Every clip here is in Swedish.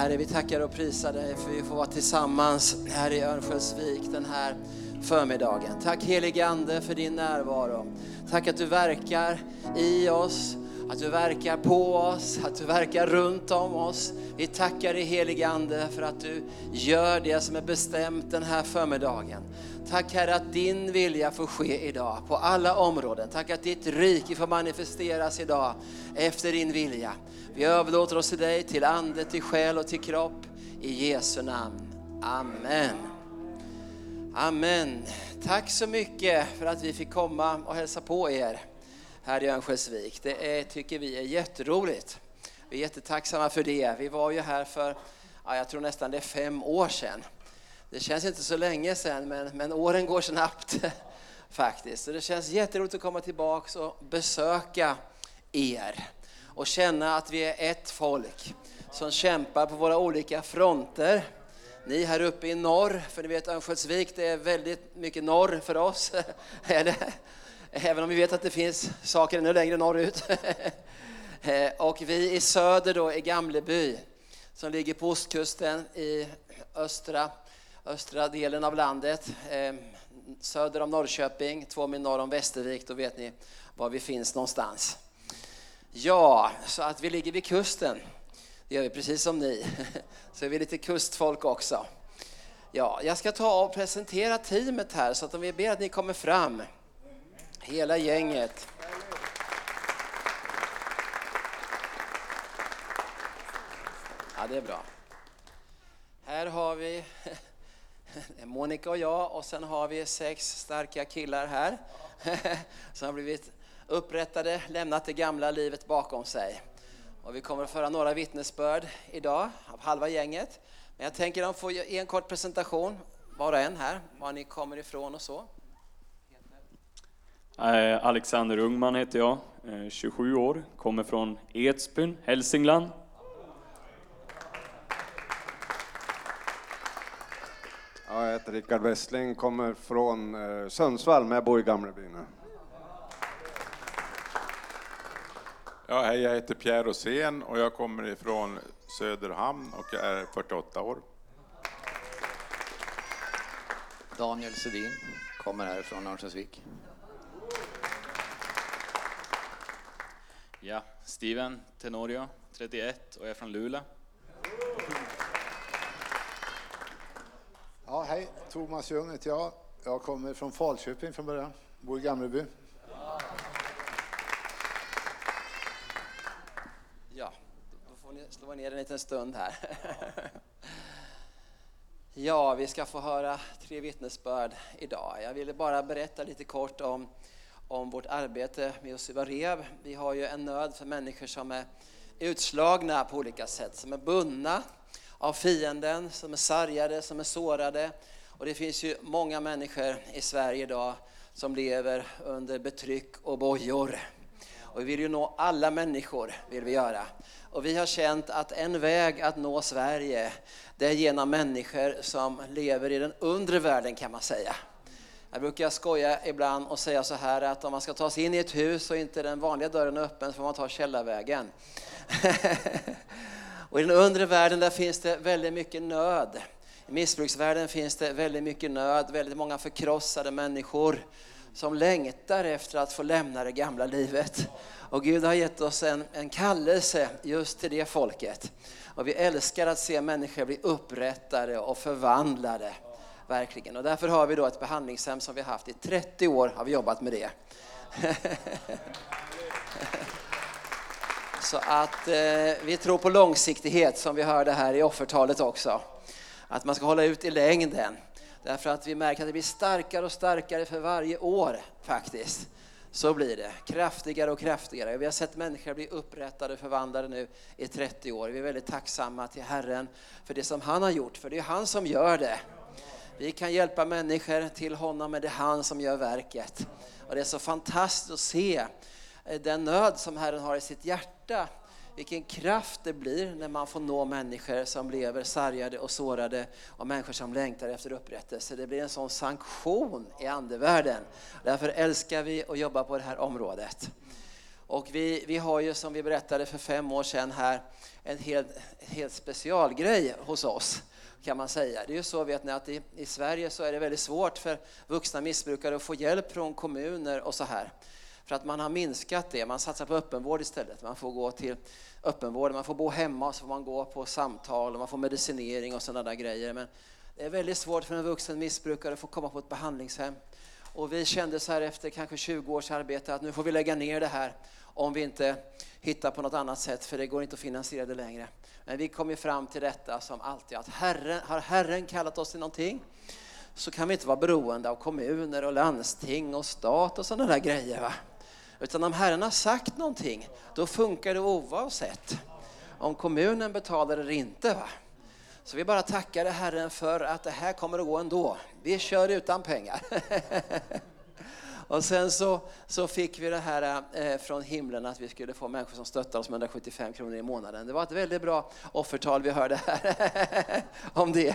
Herre, vi tackar och prisar dig för vi får vara tillsammans här i Örnsköldsvik den här förmiddagen. Tack helige Ande för din närvaro. Tack att du verkar i oss, att du verkar på oss, att du verkar runt om oss. Vi tackar dig helige Ande för att du gör det som är bestämt den här förmiddagen. Tack Herre att din vilja får ske idag på alla områden. Tack att ditt rike får manifesteras idag efter din vilja. Vi överlåter oss till dig, till ande, till själ och till kropp. I Jesu namn. Amen. Amen. Tack så mycket för att vi fick komma och hälsa på er här i Örnsköldsvik. Det är, tycker vi är jätteroligt. Vi är jättetacksamma för det. Vi var ju här för, ja, jag tror nästan det är fem år sedan. Det känns inte så länge sedan, men, men åren går snabbt faktiskt. Så det känns jätteroligt att komma tillbaka och besöka er och känna att vi är ett folk som kämpar på våra olika fronter. Ni här uppe i norr, för ni vet Örnsköldsvik det är väldigt mycket norr för oss. Även om vi vet att det finns saker ännu längre norrut. Eh, och vi i söder då i Gamleby som ligger på ostkusten i östra, östra delen av landet. Eh, söder om Norrköping, två mil norr om Västervik, då vet ni var vi finns någonstans. Ja, så att vi ligger vid kusten. Det gör vi precis som ni. Så är vi lite kustfolk också. Ja, jag ska ta och presentera teamet här så att om vi ber att ni kommer fram. Hela gänget. Ja, det är bra. Här har vi Monica och jag och sen har vi sex starka killar här som har blivit upprättade, lämnat det gamla livet bakom sig. Och vi kommer att föra några vittnesbörd idag av halva gänget. Men jag tänker att de får ge en kort presentation, var och en här, var ni kommer ifrån och så. Eh, Alexander Ungman heter jag, eh, 27 år, kommer från Edsbyn, Hälsingland. Ja, jag heter Rickard Westling, kommer från eh, Sundsvall, men jag bor i Gamleby nu. Ja, hej, jag heter Pierre Rosén och jag kommer ifrån Söderhamn och jag är 48 år. Daniel Sedin kommer härifrån Örnsköldsvik. Ja, Steven Tenorio, 31 och är från Luleå. Ja, hej, Thomas Ljung heter jag. Jag kommer från Falköping från början, bor i Gamleby. Ja, då får ner en liten stund här. Ja, vi ska få höra tre vittnesbörd idag. Jag ville bara berätta lite kort om, om vårt arbete med Josua Rev. Vi har ju en nöd för människor som är utslagna på olika sätt, som är bundna av fienden, som är sargade, som är sårade. Och det finns ju många människor i Sverige idag som lever under betryck och bojor. Och vi vill ju nå alla människor, vill vi göra. Och vi har känt att en väg att nå Sverige, det är genom människor som lever i den undre världen kan man säga. Jag brukar skoja ibland och säga så här att om man ska ta sig in i ett hus och inte den vanliga dörren är öppen så får man ta källarvägen. och i den undre världen där finns det väldigt mycket nöd. I missbruksvärlden finns det väldigt mycket nöd, väldigt många förkrossade människor som längtar efter att få lämna det gamla livet. Och Gud har gett oss en, en kallelse just till det folket. Och vi älskar att se människor bli upprättade och förvandlade. Verkligen. Och därför har vi då ett behandlingshem som vi har haft i 30 år, har vi jobbat med det. Så att eh, vi tror på långsiktighet som vi hörde här i offertalet också. Att man ska hålla ut i längden. Därför att vi märker att det blir starkare och starkare för varje år faktiskt. Så blir det, kraftigare och kraftigare. Vi har sett människor bli upprättade och förvandlade nu i 30 år. Vi är väldigt tacksamma till Herren för det som han har gjort, för det är han som gör det. Vi kan hjälpa människor till honom, men det är han som gör verket. Och det är så fantastiskt att se eh, den nöd som Herren har i sitt hjärta. Vilken kraft det blir när man får nå människor som lever sargade och sårade och människor som längtar efter upprättelse. Det blir en sån sanktion i andevärlden. Därför älskar vi att jobba på det här området. Och vi, vi har ju som vi berättade för fem år sedan här en helt, helt specialgrej hos oss kan man säga. Det är ju så vet ni att i, i Sverige så är det väldigt svårt för vuxna missbrukare att få hjälp från kommuner och så här. För att man har minskat det, man satsar på öppenvård istället. Man får gå till öppenvård, man får bo hemma och så får man gå på samtal och man får medicinering och sådana där grejer. Men det är väldigt svårt för en vuxen missbrukare att få komma på ett behandlingshem. Och vi kände så här efter kanske 20 års arbete att nu får vi lägga ner det här om vi inte hittar på något annat sätt för det går inte att finansiera det längre. Men vi kom ju fram till detta som alltid att Herren, har Herren kallat oss till någonting så kan vi inte vara beroende av kommuner och landsting och stat och sådana där grejer. Va? Utan om Herren har sagt någonting, då funkar det oavsett om kommunen betalar eller inte. Va? Så vi bara tackade Herren för att det här kommer att gå ändå. Vi kör utan pengar. Och sen så, så fick vi det här eh, från himlen att vi skulle få människor som stöttar oss med 175 kronor i månaden. Det var ett väldigt bra offertal vi hörde här om det.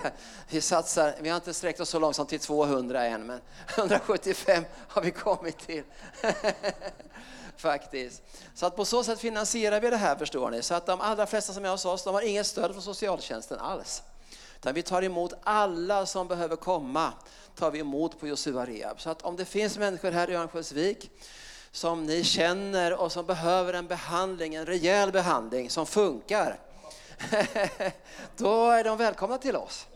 Vi satsar, vi har inte sträckt oss så långt som till 200 än, men 175 har vi kommit till. Faktiskt. Så att på så sätt finansierar vi det här förstår ni. Så att de allra flesta som är hos oss, de har inget stöd från socialtjänsten alls. Utan vi tar emot alla som behöver komma, tar vi emot på Josua Rehab. Så att om det finns människor här i Örnsköldsvik som ni känner och som behöver en behandling, en rejäl behandling som funkar, då är de välkomna till oss.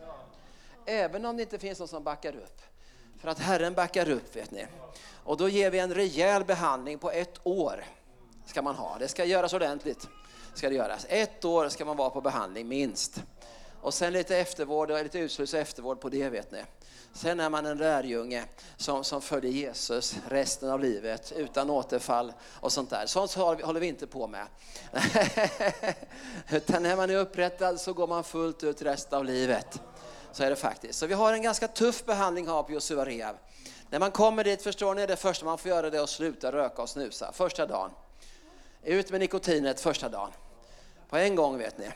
Även om det inte finns någon som backar upp. För att Herren backar upp vet ni. Och då ger vi en rejäl behandling på ett år. Ska man ha. Det ska göras ordentligt. Ska det göras. Ett år ska man vara på behandling minst. Och sen lite eftervård och lite utslut och eftervård på det vet ni. Sen är man en lärjunge som, som följer Jesus resten av livet utan återfall och sånt där. Sånt håller vi inte på med. Utan när man är upprättad så går man fullt ut resten av livet. Så är det faktiskt. Så vi har en ganska tuff behandling här på Josua Rehab. När man kommer dit förstår ni, det första man får göra det är att sluta röka och snusa första dagen. Ut med nikotinet första dagen. På en gång vet ni.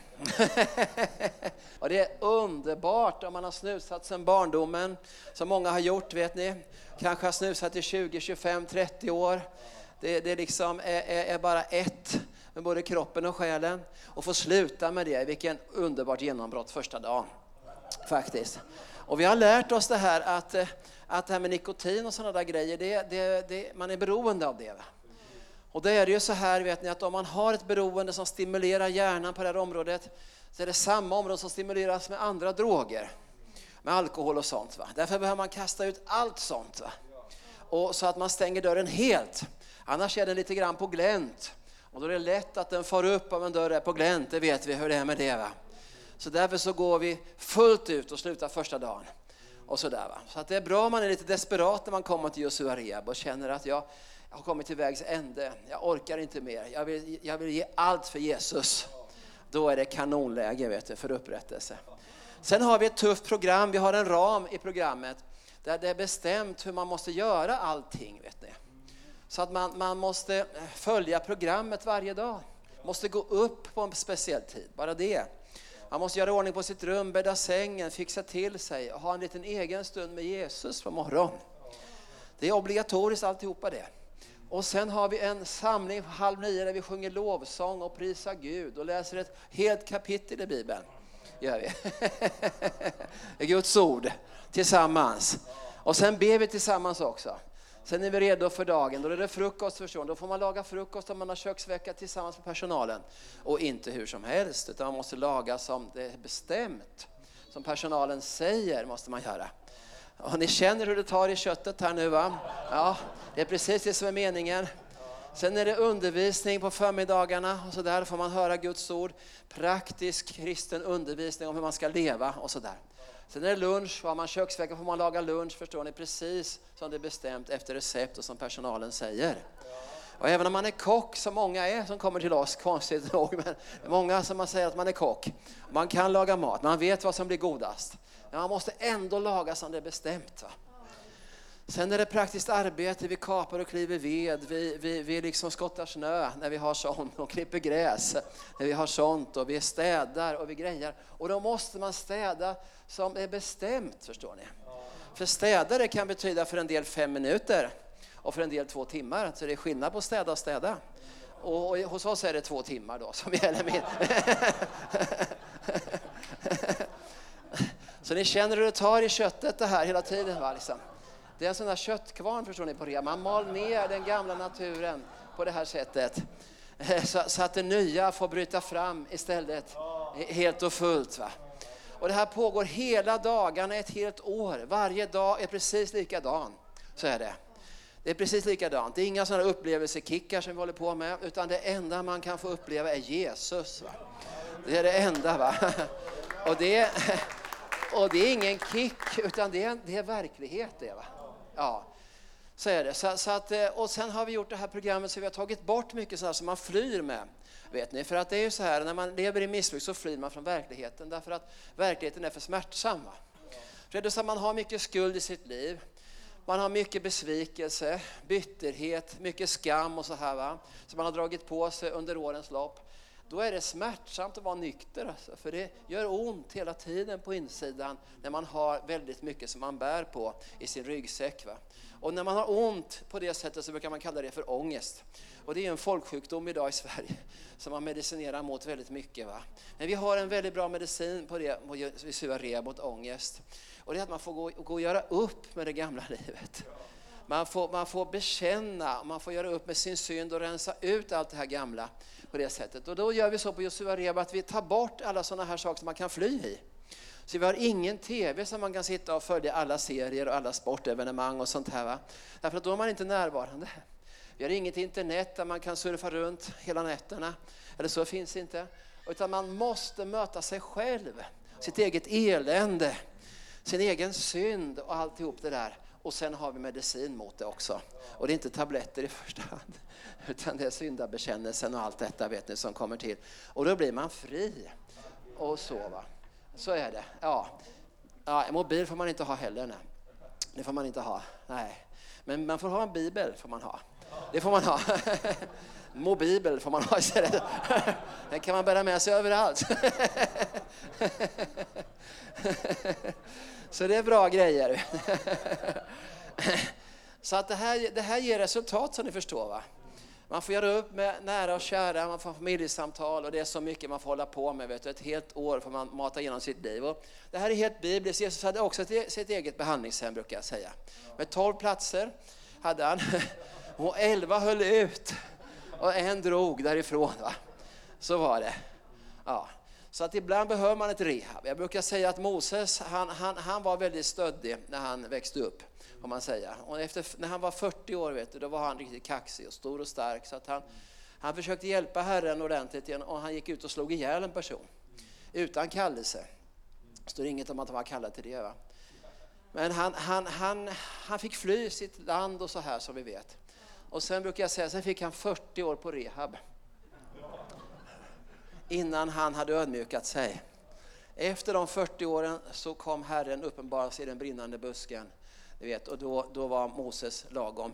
och det är underbart om man har snusat sedan barndomen, som många har gjort vet ni. Kanske har snusat i 20, 25, 30 år. Det, det liksom är, är, är bara ett med både kroppen och själen. Och få sluta med det, vilken underbart genombrott första dagen. Faktiskt. Och vi har lärt oss det här att, eh, att det här med nikotin och sådana där grejer, det, det, det, man är beroende av det. Va? Och det är det ju så här vet ni att om man har ett beroende som stimulerar hjärnan på det här området så är det samma område som stimuleras med andra droger. Med alkohol och sånt. Va? Därför behöver man kasta ut allt sånt. Va? Och så att man stänger dörren helt. Annars är den lite grann på glänt. Och då är det lätt att den far upp om en dörr är på glänt, det vet vi hur det är med det. Va? Så därför så går vi fullt ut och slutar första dagen. Och sådär, va? så att det är bra om man är lite desperat när man kommer till Josua Rehab och känner att jag, jag har kommit till vägs ände, jag orkar inte mer, jag vill, jag vill ge allt för Jesus. Då är det kanonläge vet du, för upprättelse. Sen har vi ett tufft program, vi har en ram i programmet där det är bestämt hur man måste göra allting. Vet ni. Så att man, man måste följa programmet varje dag. Måste gå upp på en speciell tid, bara det. Man måste göra ordning på sitt rum, bädda sängen, fixa till sig och ha en liten egen stund med Jesus på morgonen. Det är obligatoriskt alltihopa det. Och sen har vi en samling halv nio där vi sjunger lovsång och prisar Gud och läser ett helt kapitel i Bibeln. Gör vi. Det är Guds ord tillsammans. Och sen ber vi tillsammans också. Sen är vi redo för dagen. Då är det frukost förstår Då får man laga frukost om man har köksvecka tillsammans med personalen. Och inte hur som helst, utan man måste laga som det är bestämt. Som personalen säger måste man göra. Och ni känner hur det tar i köttet här nu va? Ja, det är precis det som är meningen. Sen är det undervisning på förmiddagarna och så där får man höra Guds ord. Praktisk kristen undervisning om hur man ska leva och så där. Sen är det lunch, har man köksvecka får man laga lunch förstår ni precis som det är bestämt efter recept och som personalen säger. Och även om man är kock, som många är som kommer till oss, konstigt nog, men många som man säger att man är kock. Man kan laga mat, man vet vad som blir godast. Men man måste ändå laga som det är bestämt. Va? Sen är det praktiskt arbete, vi kapar och kliver ved, vi, vi, vi liksom skottar snö när vi har sånt och klipper gräs när vi har sånt och vi städar och vi grejar. Och då måste man städa som är bestämt, förstår ni. För städare kan betyda för en del fem minuter och för en del två timmar, så det är skillnad på städa och städa. Och, och hos oss är det två timmar då som gäller. Min. Så ni känner hur det tar i köttet det här hela tiden. Va? Liksom. Det är en sån där köttkvarn förstår ni på rea. Man mal ner den gamla naturen på det här sättet. Eh, så, så att det nya får bryta fram istället helt och fullt. Va? Och det här pågår hela dagarna, ett helt år. Varje dag är precis likadan. Så är det. Det är precis likadant. Det är inga sådana upplevelsekickar som vi håller på med, utan det enda man kan få uppleva är Jesus. Va? Det är det enda. Va? Och, det, och det är ingen kick, utan det är, det är verklighet. Det, va? Ja, så är det. Så, så att, eh, och sen har vi gjort det här programmet så vi har tagit bort mycket sådant som man flyr med. Vet ni? För att det är ju så här, när man lever i missbruk så flyr man från verkligheten därför att verkligheten är för smärtsam. Va? För det är så att man har mycket skuld i sitt liv. Man har mycket besvikelse, bitterhet, mycket skam och så här va. Som man har dragit på sig under årens lopp. Då är det smärtsamt att vara nykter alltså, för det gör ont hela tiden på insidan när man har väldigt mycket som man bär på i sin ryggsäck. Va? Och när man har ont på det sättet så brukar man kalla det för ångest. Och det är en folksjukdom idag i Sverige som man medicinerar mot väldigt mycket. Va? Men vi har en väldigt bra medicin på det, vi Sua mot ångest. Och det är att man får gå, gå och göra upp med det gamla livet. Man får, man får bekänna, man får göra upp med sin synd och rensa ut allt det här gamla på det sättet. Och då gör vi så på Josua Reba att vi tar bort alla sådana här saker som man kan fly i. Så vi har ingen TV som man kan sitta och följa alla serier och alla sportevenemang och sånt här. Va? Därför att då är man inte närvarande. Vi har inget internet där man kan surfa runt hela nätterna. Eller så finns inte. Utan man måste möta sig själv, sitt eget elände, sin egen synd och alltihop det där. Och sen har vi medicin mot det också. Och det är inte tabletter i första hand, utan det är syndabekännelsen och allt detta vet ni som kommer till. Och då blir man fri. Och så va. Så är det. Ja. ja, en mobil får man inte ha heller. Nej. Det får man inte ha. Nej. Men man får ha en bibel. får man ha. Det får man ha. Mobibel får man ha istället. Den kan man bära med sig överallt. Så det är bra grejer. Så att det här, det här ger resultat som ni förstår. va? Man får göra upp med nära och kära, man får familjesamtal och det är så mycket man får hålla på med. Vet du. Ett helt år får man mata igenom sitt liv. Och det här är helt bibliskt. Jesus hade också e, sitt eget behandlingshem brukar jag säga. Med tolv platser hade han och elva höll ut och en drog därifrån. Va? Så var det. Ja. Så att ibland behöver man ett rehab. Jag brukar säga att Moses han, han, han var väldigt stöddig när han växte upp. Om man säger. Och efter, när han var 40 år vet du, då var han riktigt kaxig och stor och stark. Så att han, han försökte hjälpa Herren ordentligt igen och han gick ut och slog ihjäl en person. Utan kallelse. Det står inget om att han var kallad till det. Va? Men han, han, han, han fick fly sitt land och så här som vi vet. Och sen brukar jag säga, sen fick han 40 år på rehab. Innan han hade ödmjukat sig. Efter de 40 åren så kom Herren uppenbara sig i den brinnande busken. Du vet, och då, då var Moses lagom,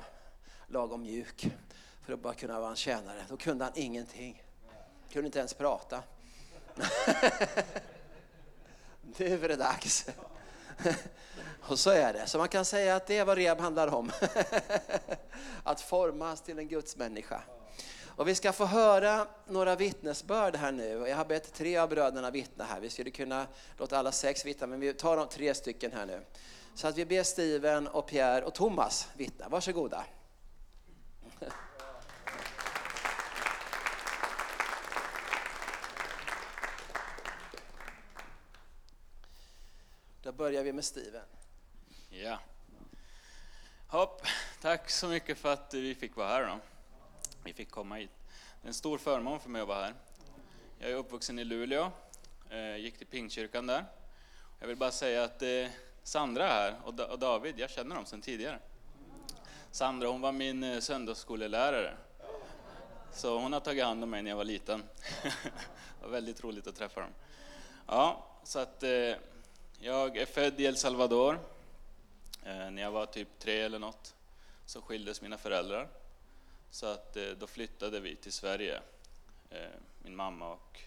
lagom mjuk för att bara kunna vara en tjänare. Då kunde han ingenting. Kunde inte ens prata. nu är det dags. Och så är det. Så man kan säga att det är vad rehab handlar om. att formas till en gudsmänniska. Och vi ska få höra några vittnesbörd här nu. Jag har bett tre av bröderna vittna här. Vi skulle kunna låta alla sex vittna, men vi tar de tre stycken här nu. Så att vi ber Steven och Pierre och Thomas vittna. Varsågoda. Då börjar vi med Steven. Ja. Hopp, tack så mycket för att vi fick vara här då. Vi fick komma hit. Det är en stor förmån för mig att vara här. Jag är uppvuxen i Luleå, eh, gick till Pingstkyrkan där. Jag vill bara säga att eh, Sandra här och David, jag känner dem sedan tidigare. Sandra hon var min eh, söndagsskolelärare Så hon har tagit hand om mig när jag var liten. det var väldigt roligt att träffa dem. Ja, så att jag är född i El Salvador. När jag var typ tre eller något så skildes mina föräldrar. Så att eh, då flyttade vi till Sverige. Eh, min mamma och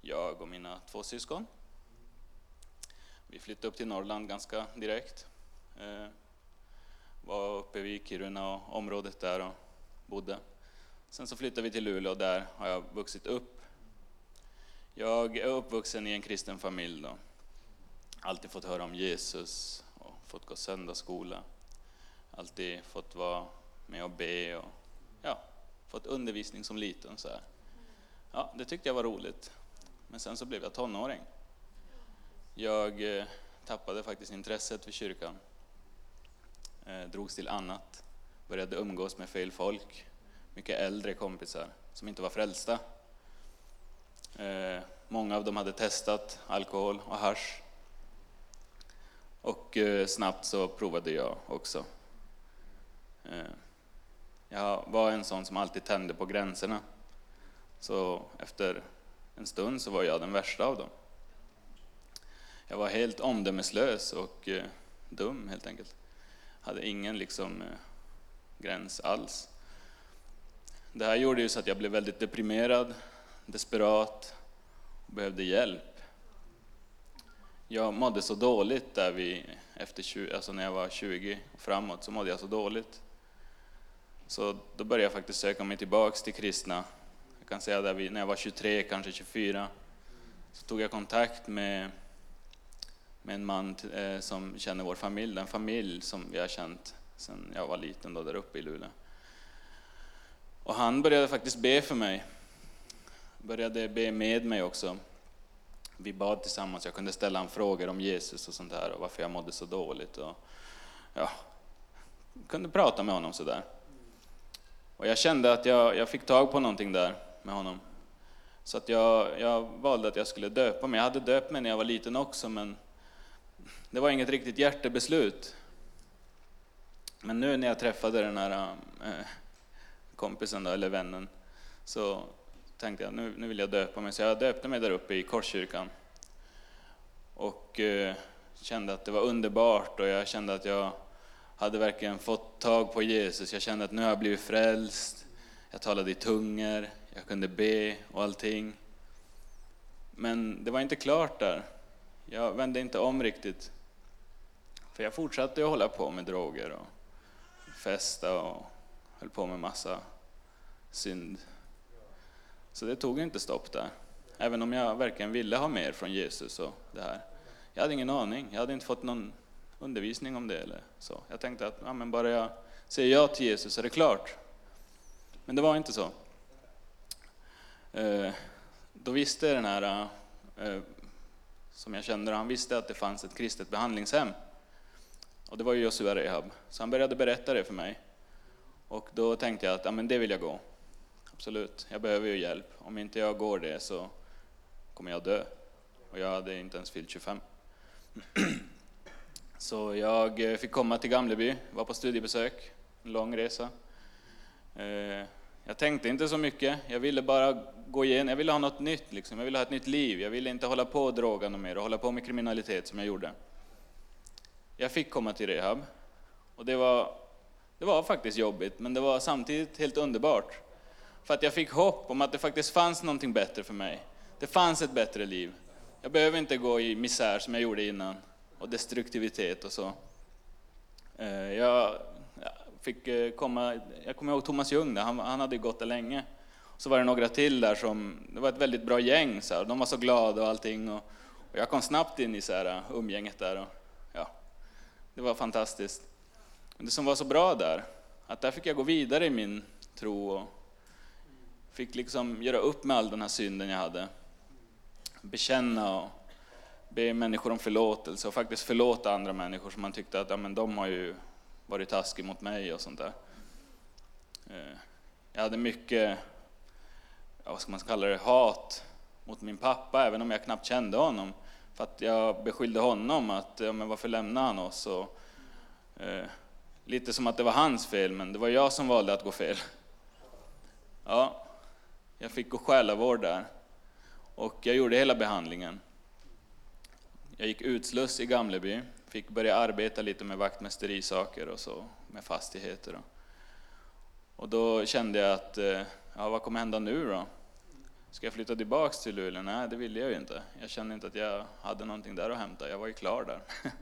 jag och mina två syskon. Vi flyttade upp till Norrland ganska direkt. Eh, var uppe vid Kiruna och området där och bodde. Sen så flyttade vi till Luleå och där har jag vuxit upp. Jag är uppvuxen i en kristen familj. Då. Alltid fått höra om Jesus och fått gå söndagsskola. Alltid fått vara med och be och ja, fått undervisning som liten. Så här. Ja, det tyckte jag var roligt. Men sen så blev jag tonåring. Jag eh, tappade faktiskt intresset för kyrkan. Eh, drogs till annat. Började umgås med fel folk. Mycket äldre kompisar som inte var frälsta. Eh, många av dem hade testat alkohol och hash. Och eh, snabbt så provade jag också. Eh, jag var en sån som alltid tände på gränserna. Så efter en stund så var jag den värsta av dem. Jag var helt omdömeslös och eh, dum helt enkelt. Hade ingen liksom, eh, gräns alls. Det här gjorde ju så att jag blev väldigt deprimerad, desperat och behövde hjälp. Jag mådde så dåligt där vi, efter 20, alltså när jag var 20 och framåt, så mådde jag så dåligt. Så då började jag faktiskt söka mig tillbaks till kristna. Jag kan säga där vi, när jag var 23, kanske 24, så tog jag kontakt med, med en man eh, som känner vår familj, den familj som vi har känt sedan jag var liten då, där uppe i Luleå. Och han började faktiskt be för mig. Började be med mig också. Vi bad tillsammans, jag kunde ställa honom frågor om Jesus och sånt där och varför jag mådde så dåligt. Och, ja, kunde prata med honom sådär. Och jag kände att jag, jag fick tag på någonting där med honom. Så att jag, jag valde att jag skulle döpa mig. Jag hade döpt mig när jag var liten också, men det var inget riktigt hjärtebeslut. Men nu när jag träffade den här äh, kompisen, då, eller vännen, så tänkte jag nu, nu vill jag döpa mig. Så jag döpte mig där uppe i Korskyrkan. Och äh, kände att det var underbart och jag kände att jag hade verkligen fått tag på Jesus. Jag kände att nu har jag blivit frälst. Jag talade i tungor, jag kunde be och allting. Men det var inte klart där. Jag vände inte om riktigt. För jag fortsatte att hålla på med droger och festa och höll på med massa synd. Så det tog inte stopp där. Även om jag verkligen ville ha mer från Jesus och det här. Jag hade ingen aning. Jag hade inte fått någon undervisning om det eller så. Jag tänkte att ja, men bara jag säger ja till Jesus är det klart. Men det var inte så. Eh, då visste den här eh, som jag kände, han visste att det fanns ett kristet behandlingshem. Och det var ju Josua Rehab. Så han började berätta det för mig. Och då tänkte jag att ja, men det vill jag gå. Absolut, jag behöver ju hjälp. Om inte jag går det så kommer jag dö. Och jag hade inte ens fyllt 25. Så jag eh, fick komma till Gamleby, var på studiebesök, en lång resa. Eh, jag tänkte inte så mycket, jag ville bara gå igen, jag ville ha något nytt, liksom. jag ville ha ett nytt liv. Jag ville inte hålla på och droga något mer och hålla på med kriminalitet som jag gjorde. Jag fick komma till rehab och det var, det var faktiskt jobbigt, men det var samtidigt helt underbart. För att jag fick hopp om att det faktiskt fanns någonting bättre för mig. Det fanns ett bättre liv. Jag behöver inte gå i misär som jag gjorde innan och destruktivitet och så. Eh, jag fick eh, komma, jag kommer ihåg Thomas Ljung, där, han, han hade gått där länge. Så var det några till där som, det var ett väldigt bra gäng, så här, de var så glada och allting. Och, och jag kom snabbt in i så här, eh, umgänget där. Och, ja, det var fantastiskt. Men det som var så bra där, att där fick jag gå vidare i min tro och fick liksom göra upp med all den här synden jag hade. Bekänna och be människor om förlåtelse och faktiskt förlåta andra människor som man tyckte att ja, men de har ju varit taskiga mot mig och sånt där. Eh, jag hade mycket, vad ska man kalla det, hat mot min pappa, även om jag knappt kände honom. För att jag beskyllde honom att, ja, men varför lämnade han oss? Och, eh, lite som att det var hans fel, men det var jag som valde att gå fel. Ja, Jag fick gå själavård där. Och jag gjorde hela behandlingen. Jag gick utsluss i Gamleby, fick börja arbeta lite med vaktmästerisaker och så med fastigheter. Och då kände jag att, eh, ja vad kommer hända nu då? Ska jag flytta tillbaks till Luleå? Nej, det ville jag ju inte. Jag kände inte att jag hade någonting där att hämta, jag var ju klar där.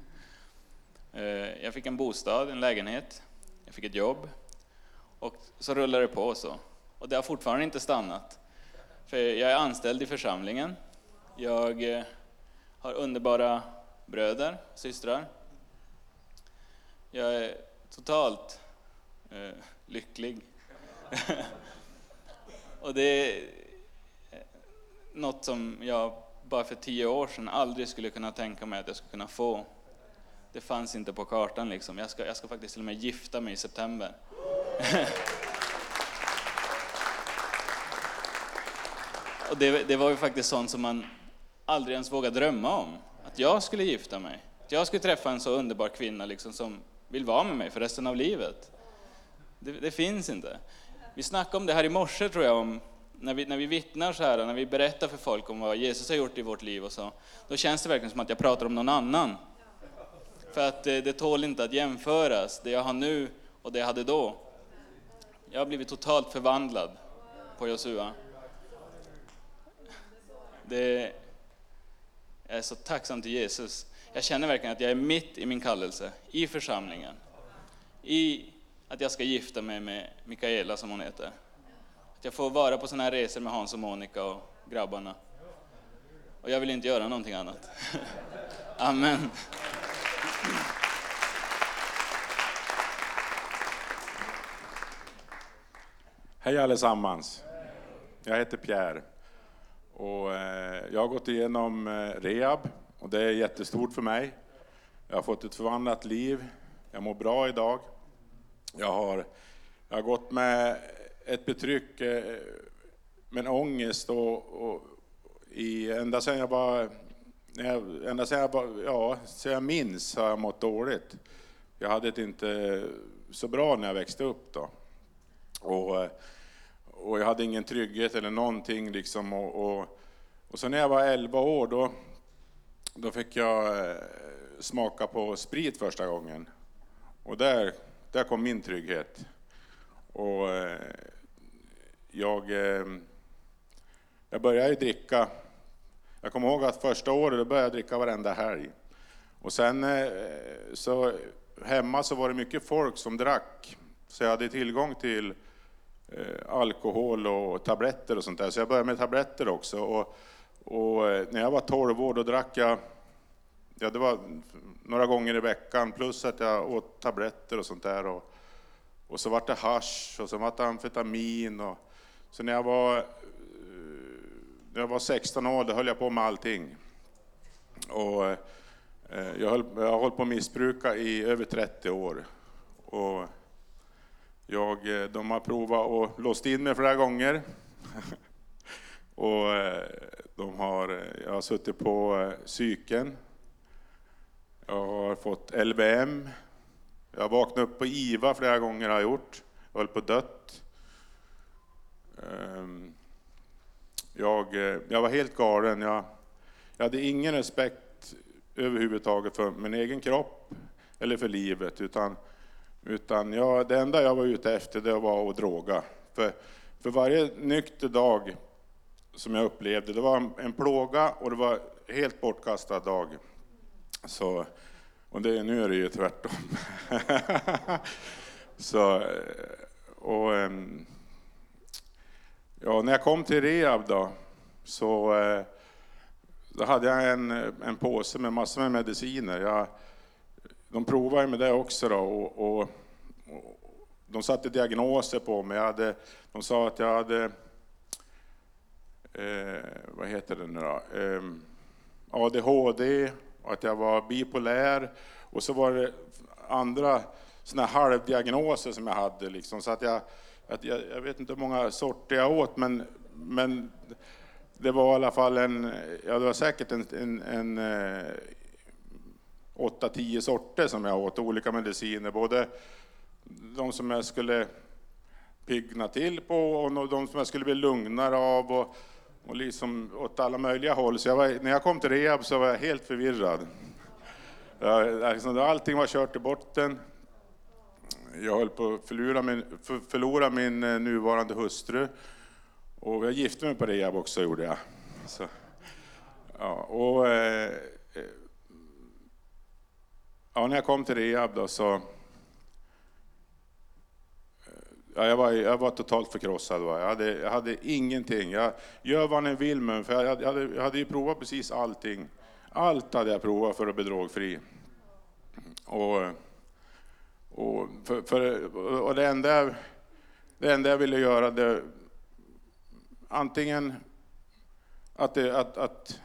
Eh, jag fick en bostad, en lägenhet, jag fick ett jobb och så rullade det på så. Och det har fortfarande inte stannat. För jag är anställd i församlingen. Jag eh, har underbara bröder och systrar. Jag är totalt eh, lycklig. och det är eh, något som jag bara för tio år sedan aldrig skulle kunna tänka mig att jag skulle kunna få. Det fanns inte på kartan liksom. Jag ska, jag ska faktiskt till och med gifta mig i september. och det, det var ju faktiskt sånt som man aldrig ens vågat drömma om. Att jag skulle gifta mig. Att jag skulle träffa en så underbar kvinna liksom, som vill vara med mig för resten av livet. Det, det finns inte. Vi snackade om det här i morse tror jag, om när vi, när vi vittnar så här, när vi berättar för folk om vad Jesus har gjort i vårt liv och så, då känns det verkligen som att jag pratar om någon annan. För att det, det tål inte att jämföras, det jag har nu och det jag hade då. Jag har blivit totalt förvandlad på Josua. Det, jag är så tacksam till Jesus. Jag känner verkligen att jag är mitt i min kallelse, i församlingen. I att jag ska gifta mig med Mikaela som hon heter. Att jag får vara på sådana här resor med Hans och Monica och grabbarna. Och jag vill inte göra någonting annat. Amen. Hej allesammans. Jag heter Pierre och eh, jag har gått igenom eh, rehab och det är jättestort för mig. Jag har fått ett förvandlat liv. Jag mår bra idag. Jag har, jag har gått med ett betryck, eh, med en ångest och, och i, ända sedan jag var ända sedan jag, var, ja, sedan jag minns har jag mått dåligt. Jag hade det inte så bra när jag växte upp då. Och, och jag hade ingen trygghet eller någonting liksom. Och, och, och så när jag var 11 år då, då fick jag eh, smaka på sprit första gången. Och där, där kom min trygghet. Och eh, jag, eh, jag började dricka. Jag kommer ihåg att första året då började jag dricka varenda helg. Och sen så hemma så var det mycket folk som drack. Så jag hade tillgång till Eh, alkohol och tabletter och sånt där. Så jag började med tabletter också. Och, och eh, när jag var 12 år då drack jag Ja, det var några gånger i veckan plus att jag åt tabletter och sånt där. Och, och så var det hash och så var det amfetamin. Och, så när jag var, eh, när jag var 16 år då höll jag på med allting. Och, jag, höll, jag har hållit på att missbruka i över 30 år. Och jag, eh, de har provat och låst in mig flera gånger. och eh, de har, eh, jag har suttit på psyken jag har fått LVM. Jag har vaknat upp på IVA flera gånger har jag gjort. Jag höll på dött. Ehm, jag, jag var helt galen. Jag, jag hade ingen respekt överhuvudtaget för min egen kropp eller för livet. Utan, utan jag, det enda jag var ute efter det var att droga. För, för varje nykter dag som jag upplevde, det var en plåga och det var helt bortkastad dag. Så, och det, nu är det ju tvärtom. så, och, ehm, ja, när jag kom till rehab då, så eh, då hade jag en, en påse med massor med mediciner. Jag, de provade med det också då, och, och, och de satte diagnoser på mig. Jag hade, de sa att jag hade, eh, vad heter det nu då, eh, ADHD, och att jag var bipolär. Och så var det andra såna halvdiagnoser som jag hade. Liksom, så att jag, att jag, jag, vet inte hur många sorter jag åt, men, men det var i alla fall en, ja det var säkert en, en, en eh, 8-10 sorter som jag åt, olika mediciner. Både de som jag skulle piggna till på och de som jag skulle bli lugnare av och, och liksom åt alla möjliga håll. Så jag var, när jag kom till rehab så var jag helt förvirrad. Jag, liksom, allting var kört i botten. Jag höll på att förlora min, för, förlora min eh, nuvarande hustru. Och jag gifte mig på rehab också, gjorde jag. Så, ja, och, eh, ja, när jag kom till rehab då så... Eh, ja, jag, var, jag var totalt förkrossad. Va? Jag, hade, jag hade ingenting. Jag gör vad ni vill men för jag jag, hade, jag hade ju provat precis allting. Allt hade jag provat för att bli drogfri. Och, och, för, för, och det, enda, det enda jag ville göra, det, antingen att, det, att, att,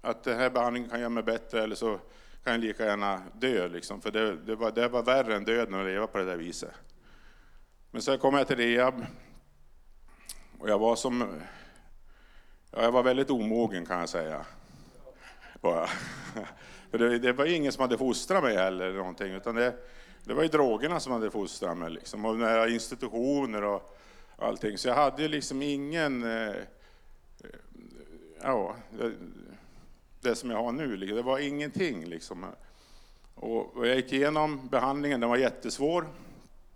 att den här behandlingen kan göra mig bättre eller så kan jag lika gärna dö. Liksom. För det, det, var, det var värre än döden att leva på det där viset. Men sen kom jag till rehab och jag var som... Ja, jag var väldigt omogen kan jag säga. Bara. För det, det var ingen som hade fostrat mig heller, eller någonting, utan det, det var ju drogerna som hade fostrat mig, liksom, och nära institutioner och allting. Så jag hade liksom ingen... Eh, ja, det, som jag har nu, liksom. det var ingenting. Liksom. Och, jag gick igenom behandlingen, den var jättesvår,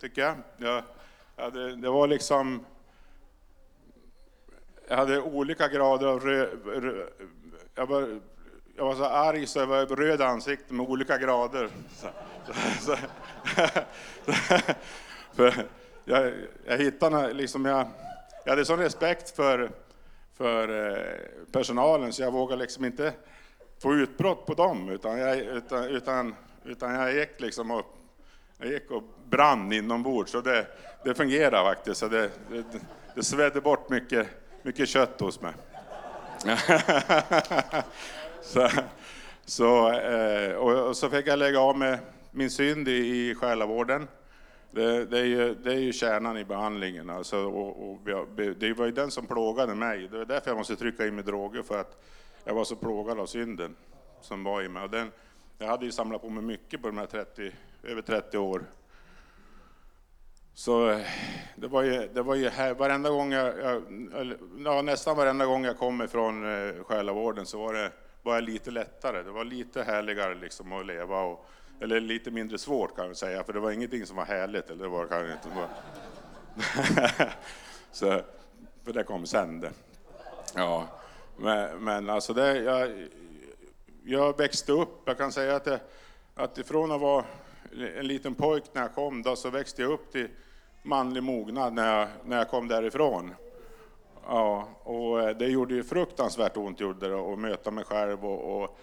tycker jag. jag hade, det var liksom... Jag hade olika grader av rö, rö, jag, var, jag var så arg så jag var röd i ansiktet med olika grader. Så, så, så, för jag, jag hittade liksom, jag, jag hade sån respekt för, för eh, personalen så jag vågade liksom inte få utbrott på dem utan jag, utan, utan, utan jag gick liksom och, jag gick och brann inombords. Så det, det fungerar faktiskt. Så det, det, det svedde bort mycket, mycket kött hos mig. så, så, eh, och, så fick jag lägga av med min synd i, i själavården. Det, det, är ju, det är ju kärnan i behandlingen. Alltså, och, och det var ju den som plågade mig. Det var därför jag måste trycka in med droger, för att jag var så plågad av synden som var i mig. Och den, jag hade ju samlat på mig mycket på de här 30, över 30 år. Så eh, det var ju, det var ju här, varenda gång jag, jag eller, ja, nästan varenda gång jag kom ifrån eh, själavården så var det var jag lite lättare. Det var lite härligare liksom att leva och, eller lite mindre svårt kan jag säga, för det var ingenting som var härligt. Eller det var kanske inte. bara... så, för det kom sen det. Ja, men, men alltså det, jag, jag växte upp, jag kan säga att, det, att ifrån att vara en liten pojk när jag kom då, så växte jag upp till manlig mognad när jag, när jag kom därifrån. Ja, och eh, det gjorde ju fruktansvärt ont gjorde det, att möta mig själv och, och,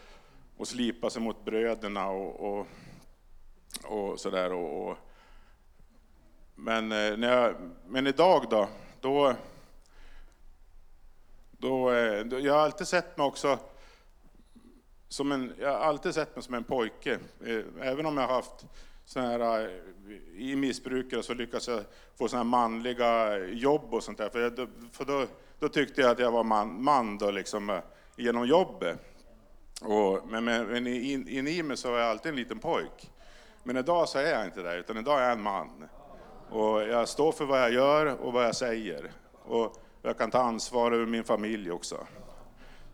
och slipa sig mot bröderna och, och, och sådär. Och, och, men, eh, när jag, men idag då, då, då, eh, då, jag har alltid sett mig också som en, jag har alltid sett mig som en pojke. Eh, även om jag har haft såna här, eh, i missbrukare så lyckas jag få såna här manliga jobb och sånt där. För, jag, för då, då tyckte jag att jag var man, man då liksom, genom jobbet. Och, men men, men in, in i mig så var jag alltid en liten pojk. Men idag så är jag inte det, utan idag är jag en man. Och jag står för vad jag gör och vad jag säger. Och jag kan ta ansvar över min familj också.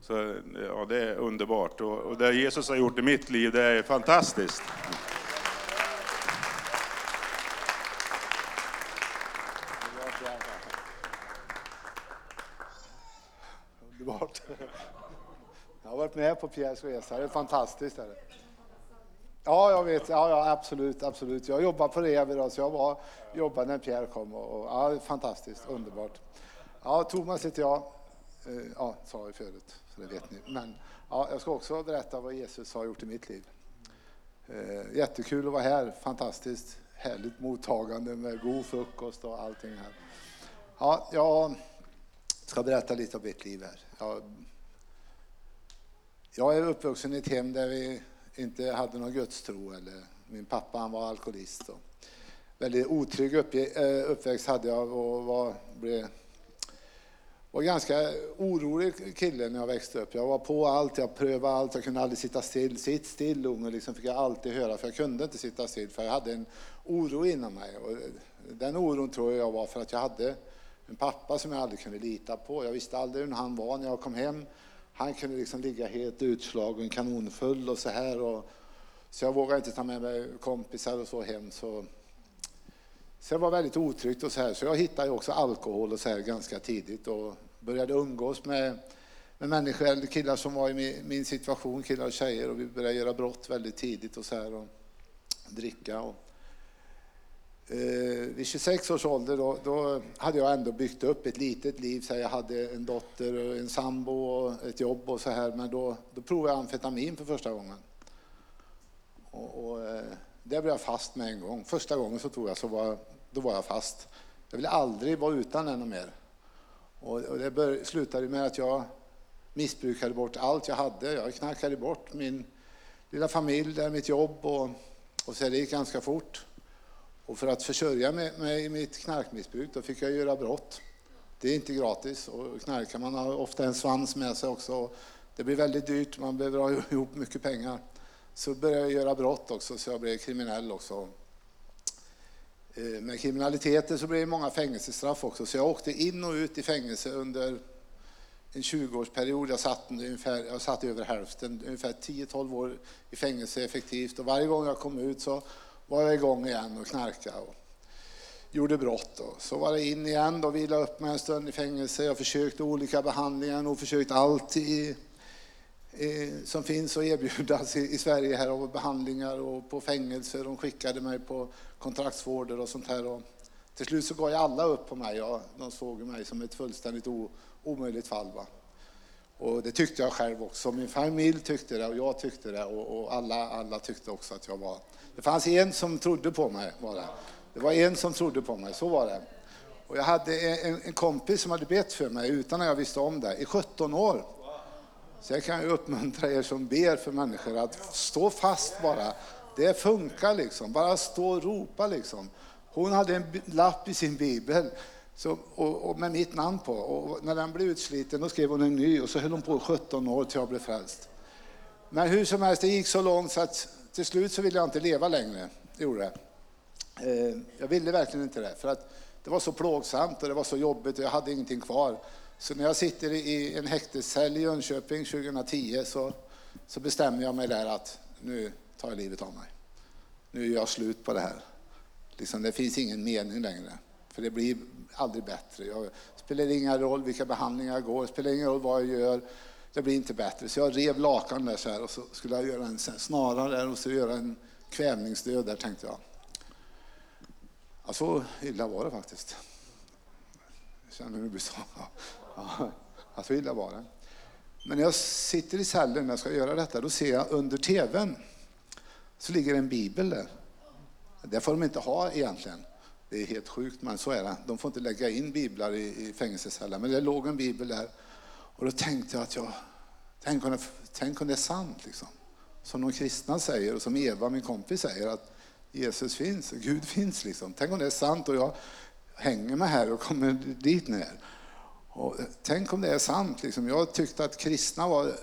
Så ja, det är underbart. Och, och det Jesus har gjort i mitt liv, det är fantastiskt. Underbart. Jag har varit med på Pierres resa, det är fantastiskt. Är det. Ja, jag vet. Ja, ja, absolut, absolut. Jag jobbar på Revi, idag, så jag var, jobbade när Pierre kom. Och, och, ja, fantastiskt, underbart. Ja, Thomas heter jag. Eh, ja, sa jag förut, så det vet ni. Men ja, jag ska också berätta vad Jesus har gjort i mitt liv. Eh, jättekul att vara här, fantastiskt härligt mottagande med god frukost och allting här. Ja, jag ska berätta lite om mitt liv här. Jag, jag är uppvuxen i ett hem där vi inte hade någon gudstro. Eller, min pappa han var alkoholist. Och väldigt otrygg eh, uppväxt hade jag och var, blev, var ganska orolig kille när jag växte upp. Jag var på allt, jag prövade allt, jag kunde aldrig sitta still. Sitt still unge, liksom fick jag alltid höra, för jag kunde inte sitta still för jag hade en oro inom mig. Och eh, Den oron tror jag var för att jag hade en pappa som jag aldrig kunde lita på. Jag visste aldrig hur han var när jag kom hem. Han kunde liksom ligga helt utslagen, kanonfull och så här. Och, så jag vågade inte ta med mig kompisar och så hem. Så, så det var väldigt otryggt och så här. Så jag hittade också alkohol och så här ganska tidigt och började umgås med, med människor, eller killar som var i min, min situation, killar och tjejer. Och vi började göra brott väldigt tidigt och så här. Och dricka. Och, eh, vid 26 års ålder då, då hade jag ändå byggt upp ett litet liv. Så jag hade en dotter, och en sambo och ett jobb och så här. Men då, då provade jag amfetamin för första gången. Och, och, eh, där blev jag fast med en gång. Första gången så tror jag så var, då var jag fast. Jag ville aldrig vara utan den mer. Och, och det bör, slutade med att jag missbrukade bort allt jag hade. Jag knarkade bort min lilla familj, där mitt jobb och, och så det gick ganska fort. Och för att försörja mig i mitt knarkmissbruk då fick jag göra brott. Det är inte gratis och knarkar man har ofta en svans med sig också. Det blir väldigt dyrt, man behöver ha ihop mycket pengar. Så började jag göra brott också, så jag blev kriminell också. Eh, med kriminaliteten så blev det många fängelsestraff också, så jag åkte in och ut i fängelse under en 20-årsperiod. Jag satt, ungefär, jag satt över hälften, ungefär 10-12 år i fängelse effektivt. Och varje gång jag kom ut så var jag igång igen och knarkade och gjorde brott. Då. så var det in igen då vila upp mig en stund i fängelse. Jag försökte olika behandlingar, nog försökt allt i, Eh, som finns att erbjudas i, Sverige här av behandlingar och på fängelser. De skickade mig på kontraktsvårder och sånt här. Och till slut så gav jag alla upp på mig. Ja, de såg mig som ett fullständigt o, omöjligt fall. Va? Och det tyckte jag själv också. Min familj tyckte det och jag tyckte det och, och alla, alla tyckte också att jag var... Det fanns en som trodde på mig. Var det. det var en som trodde på mig, så var det. Och jag hade en, en kompis som hade bett för mig utan att jag visste om det i 17 år. Så jag kan ju uppmuntra er som ber för människor att stå fast bara. Det funkar liksom. Bara stå och ropa liksom. Hon hade en lapp i sin bibel så, och, och med mitt namn på. Och när den blev utsliten då skrev hon en ny och så höll hon på i 17 år till jag blev frälst. Men hur som helst, det gick så långt så att till slut så ville jag inte leva längre. Det gjorde jag. Eh, Jag ville verkligen inte det, för att det var så plågsamt och det var så jobbigt och jag hade ingenting kvar. Så när jag sitter i en häktescell i Jönköping 2010 så, så bestämmer jag mig där att nu tar jag livet av mig. Nu gör jag slut på det här. Liksom, det finns ingen mening längre, för det blir aldrig bättre. Jag, det spelar ingen roll vilka behandlingar jag går, det spelar ingen roll vad jag gör. Det blir inte bättre. Så jag rev lakan där så här och så skulle jag göra en snara där och så göra en kvävningsdöd där tänkte jag. Ja, så illa var det faktiskt. Jag känner hur det blir så. Ja, så illa var det. Men när jag sitter i cellen när jag ska göra detta, då ser jag under tvn så ligger en bibel där. Det får de inte ha egentligen. Det är helt sjukt, men så är det. De får inte lägga in biblar i, i fängelseceller. Men det låg en bibel där. Och då tänkte jag att jag, tänk om det, tänk om det är sant liksom. Som de kristna säger och som Eva, min kompis, säger att Jesus finns, Gud finns liksom. Tänk om det är sant och jag hänger mig här och kommer dit ner. Och eh, tänk om det är sant liksom. Jag tyckte att kristna var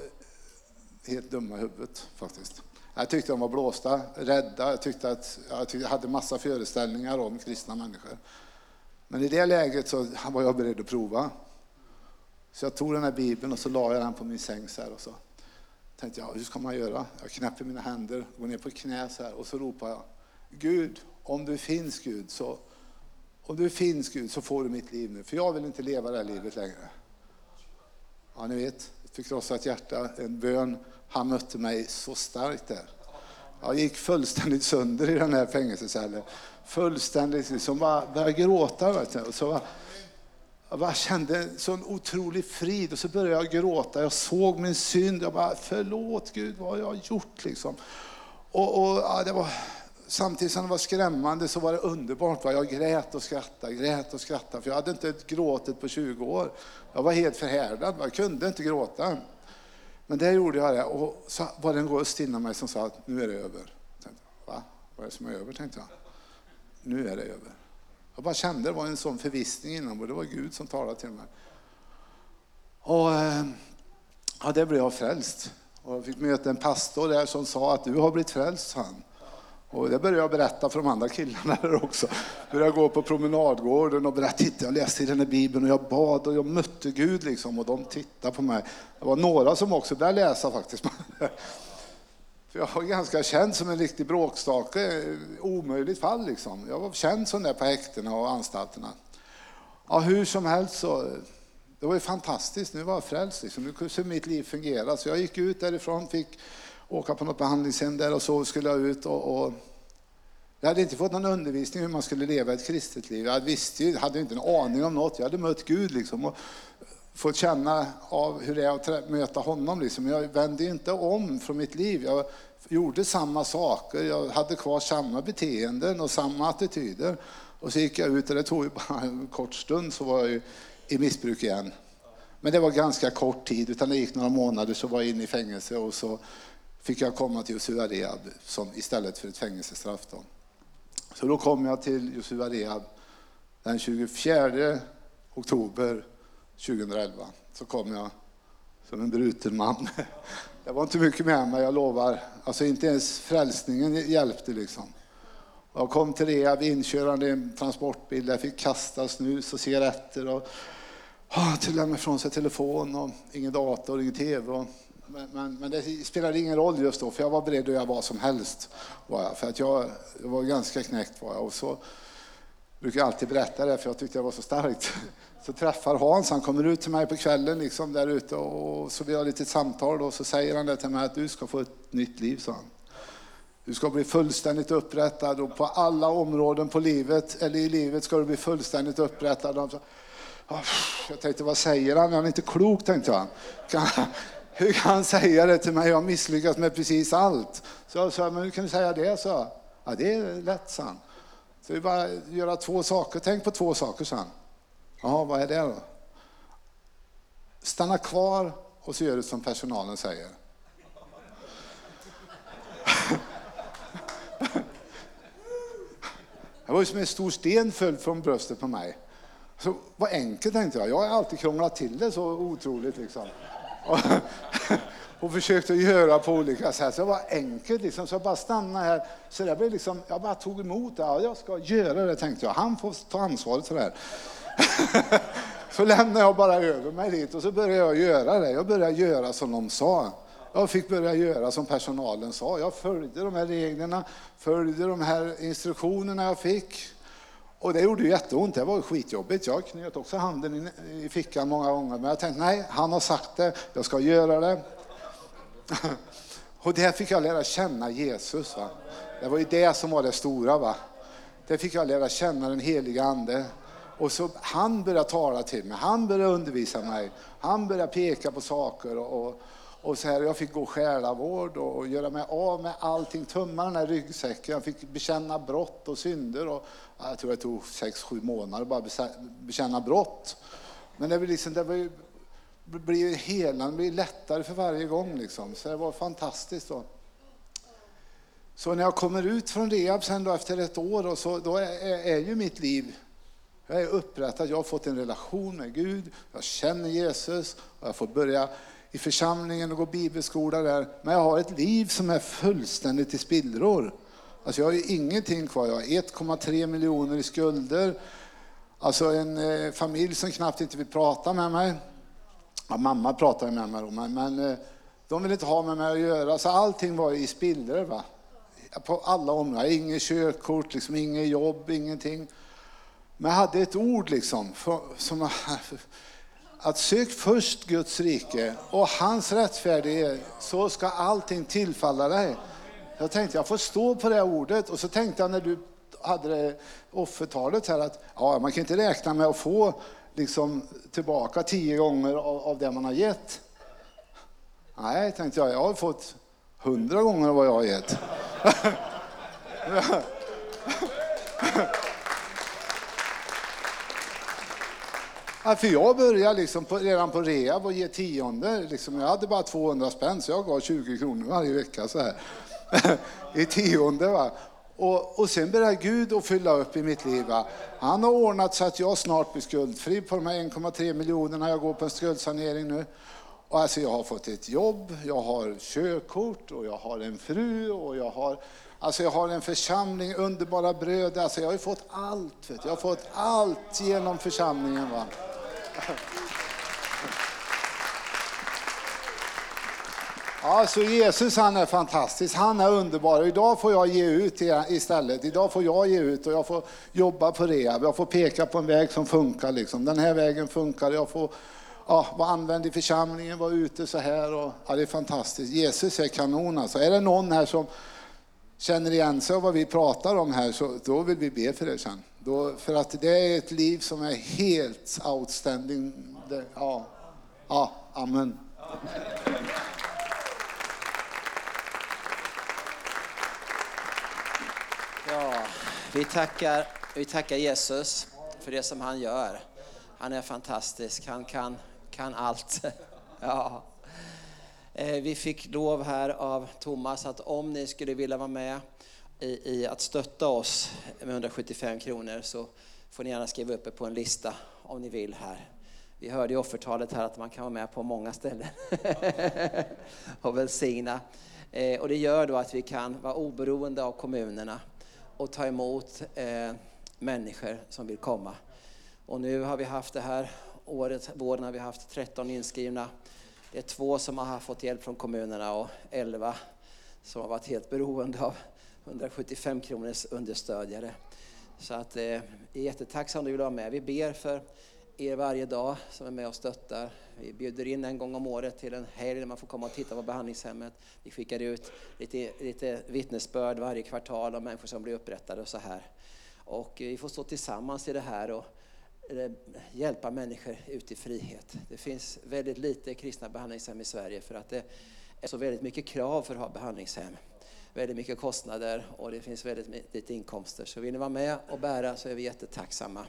helt dumma i huvudet faktiskt. Jag tyckte de var blåsta, rädda, jag tyckte att jag, tyckte jag hade massa föreställningar om kristna människor. Men i det läget så var jag beredd att prova. Så jag tog den här bibeln och så la jag den på min säng så här och så tänkte jag, hur ska man göra? Jag knäpper mina händer, går ner på knä så här och så ropar jag, Gud, om du finns Gud så, om du finns Gud så får du mitt liv nu, för jag vill inte leva det här livet längre. Ja, ni vet, ett förkrossat hjärta, en bön, han mötte mig så starkt där. Jag gick fullständigt sönder i den här fängelsecellen. Fullständigt, som bara började gråta. Vet du. Och så bara, jag bara kände en sån otrolig frid och så började jag gråta. Jag såg min synd. Jag bara, förlåt Gud, vad har jag gjort? Liksom. Och, och, ja, det var, samtidigt som det var skrämmande så var det underbart. Va? Jag grät och skrattade, grät och skrattade. För jag hade inte gråtit på 20 år. Jag var helt förhärdad, va? jag kunde inte gråta. Men det gjorde jag det och så var det en röst inom mig som sa att nu är det över. Jag tänkte, Va? Vad är det som är över? tänkte jag. Nu är det över. Jag bara kände det var en sån förvissning inom mig. det var Gud som talade till mig. Och eh, ja, där blev jag frälst. Och jag fick möta en pastor där som sa att du har blivit frälst, sa han. Och det började jag berätta för de andra killarna där också. Började gå på promenadgården och berätta, titta jag läste i den här bibeln och jag bad och jag mötte Gud liksom och de tittade på mig. Det var några som också började läsa faktiskt. För jag var ganska känd som en riktig bråkstake, omöjligt fall liksom. Jag var känd som där på häktena och anstalterna. Ja, hur som helst så, det var ju fantastiskt. Nu var jag frälst liksom. Nu kunde mitt liv fungera. Så jag gick ut därifrån, fick åka på något behandlingshem där och så skulle jag ut och, och jag hade inte fått någon undervisning hur man skulle leva ett kristet liv. Jag visste ju, hade inte en aning om något. Jag hade mött Gud liksom och fått känna av hur det är att möta honom. Liksom. Jag vände inte om från mitt liv. Jag gjorde samma saker. Jag hade kvar samma beteenden och samma attityder. Och så gick jag ut och det tog ju bara en kort stund så var jag ju i missbruk igen. Men det var ganska kort tid, utan det gick några månader så var jag inne i fängelse och så fick jag komma till Josua Rehab som, istället för ett fängelsestraff. Då. Så då kom jag till Josua Rehab den 24 oktober 2011. Så kom jag som en bruten man. Det var inte mycket med mig, jag lovar. Alltså inte ens frälsningen hjälpte liksom. Jag kom till rehab inkörande i en transportbil där jag fick kasta snus och cigaretter och oh, till lämna ifrån sig telefon och ingen dator, ingen tv. Och, men, men, men det spelade ingen roll just då, för jag var beredd att göra vad som helst. Var jag, för att jag, jag var ganska knäckt var jag. Och så brukar jag alltid berätta det, för jag tyckte det var så starkt. Så träffar Hans, han kommer ut till mig på kvällen liksom där ute och så vi har lite samtal och så säger han det till mig att du ska få ett nytt liv, sa han. Du ska bli fullständigt upprättad och på alla områden på livet, eller i livet ska du bli fullständigt upprättad. Ah, jag tänkte, vad säger han? Han är inte klok, tänkte jag. Kan, hur kan han säga det till mig? Jag har misslyckats med precis allt. Så jag sa, men hur kan du säga det? Så, ja, det är lätt, sa han. Så det är bara att göra två saker. Tänk på två saker, sa han. Jaha, vad är det då? Stanna kvar och så gör du som personalen säger. Det var som en stor sten föll från bröstet på mig. Så, vad enkelt tänkte jag. Jag har alltid krånglat till det så otroligt liksom. Och, och göra på olika sätt. Så det var enkelt liksom. Så jag bara stannade här. Så det blev liksom, jag bara tog emot det. Ja, jag ska göra det tänkte jag. Han får ta ansvaret för det här. Så lämnade jag bara över mig dit och så började jag göra det. Jag började göra som de sa. Jag fick börja göra som personalen sa. Jag följde de här reglerna, följde de här instruktionerna jag fick. Och det gjorde ju jätteont, det var ju skitjobbigt. Jag knöt också handen i- i fickan många gånger. Men jag tänkte, nej, han har sagt det, jag ska göra det. Och där fick jag lära känna Jesus. Va? Det var ju det som var det stora. Va? Där fick jag lära känna den heliga Ande. Och så han började tala till mig, han började undervisa mig, han började peka på saker. Och, och, och så här, jag fick gå själavård och, och göra mig av med allting, tömma den här ryggsäcken. Jag fick bekänna brott och synder. Och, jag tror det tog sex, sju månader bara att bekänna brott. Men det, var liksom, det var ju, det blir helande, det blir lättare för varje gång. Liksom. Så det var fantastiskt. Då. Så när jag kommer ut från rehab sen då efter ett år, och så, då är, är, är ju mitt liv jag är upprättad, jag har fått en relation med Gud, jag känner Jesus och jag får börja i församlingen och gå bibelskola där. Men jag har ett liv som är fullständigt i spillror. Alltså jag har ju ingenting kvar, jag har 1,3 miljoner i skulder. Alltså en eh, familj som knappt inte vill prata med mig. Ja, mamma pratar med mig då, men, men eh, de vill inte ha med mig att göra. Så allting var i spillror. Va? På alla områden. Inget körkort, liksom, inget jobb, ingenting. Men jag hade ett ord liksom, för, som att sök först Guds rike och hans rättfärdighet så ska allting tillfalla dig. Jag tänkte jag får stå på det här ordet och så tänkte jag när du hade det offertalet här att ja, man kan inte räkna med att få liksom, tillbaka tio gånger av, av det man har gett. Nej, tänkte jag, jag har fått hundra gånger av vad jag har gett. Ja, för jag började liksom på, redan på rehab och ge tionde. Liksom, jag hade bara 200 spänn så jag gav 20 kronor varje vecka så här. i tionde. Va? Och, och sen började Gud att fylla upp i mitt liv. Va? Han har ordnat så att jag snart blir skuldfri på de här 1,3 miljonerna. Jag går på en skuldsanering nu. Och alltså jag har fått ett jobb, jag har körkort och jag har en fru och jag har Alltså jag har en församling, underbara bröder. Alltså jag har ju fått allt. Vet. Jag har fått allt genom församlingen. Va? Ja, så Jesus han är fantastisk, han är underbar. Idag får jag ge ut istället. Idag får jag ge ut och jag får jobba på rehab. Jag får peka på en väg som funkar. Liksom. Den här vägen funkar. Jag får ja, vara använd i församlingen, vara ute så här. Och, ja, det är fantastiskt. Jesus är kanon alltså. Är det någon här som känner igen sig av vad vi pratar om här så då vill vi be för det sen. Då, för att det är ett liv som är helt outstanding. Det, ja, ja, amen. Ja, vi tackar, vi tackar Jesus för det som han gör. Han är fantastisk, han kan, kan allt. Ja. Eh, vi fick lov här av Thomas att om ni skulle vilja vara med i, i att stötta oss med 175 kronor så får ni gärna skriva upp er på en lista om ni vill här. Vi hörde i offertalet här att man kan vara med på många ställen och välsigna. Eh, Och det gör då att vi kan vara oberoende av kommunerna och ta emot eh, människor som vill komma. Och nu har vi haft det här året, våren har vi haft 13 inskrivna. Det är två som har fått hjälp från kommunerna och 11 som har varit helt beroende av 175 kronors understödjare. Så att eh, är jättetacksam om du vill vara med. Vi ber för er varje dag som är med och stöttar. Vi bjuder in en gång om året till en helg där man får komma och titta på behandlingshemmet. Vi skickar ut lite, lite vittnesbörd varje kvartal om människor som blir upprättade och så här. Och eh, vi får stå tillsammans i det här och hjälpa människor ut i frihet. Det finns väldigt lite kristna behandlingshem i Sverige för att det är så väldigt mycket krav för att ha behandlingshem. Väldigt mycket kostnader och det finns väldigt lite inkomster. Så vill ni vara med och bära så är vi jättetacksamma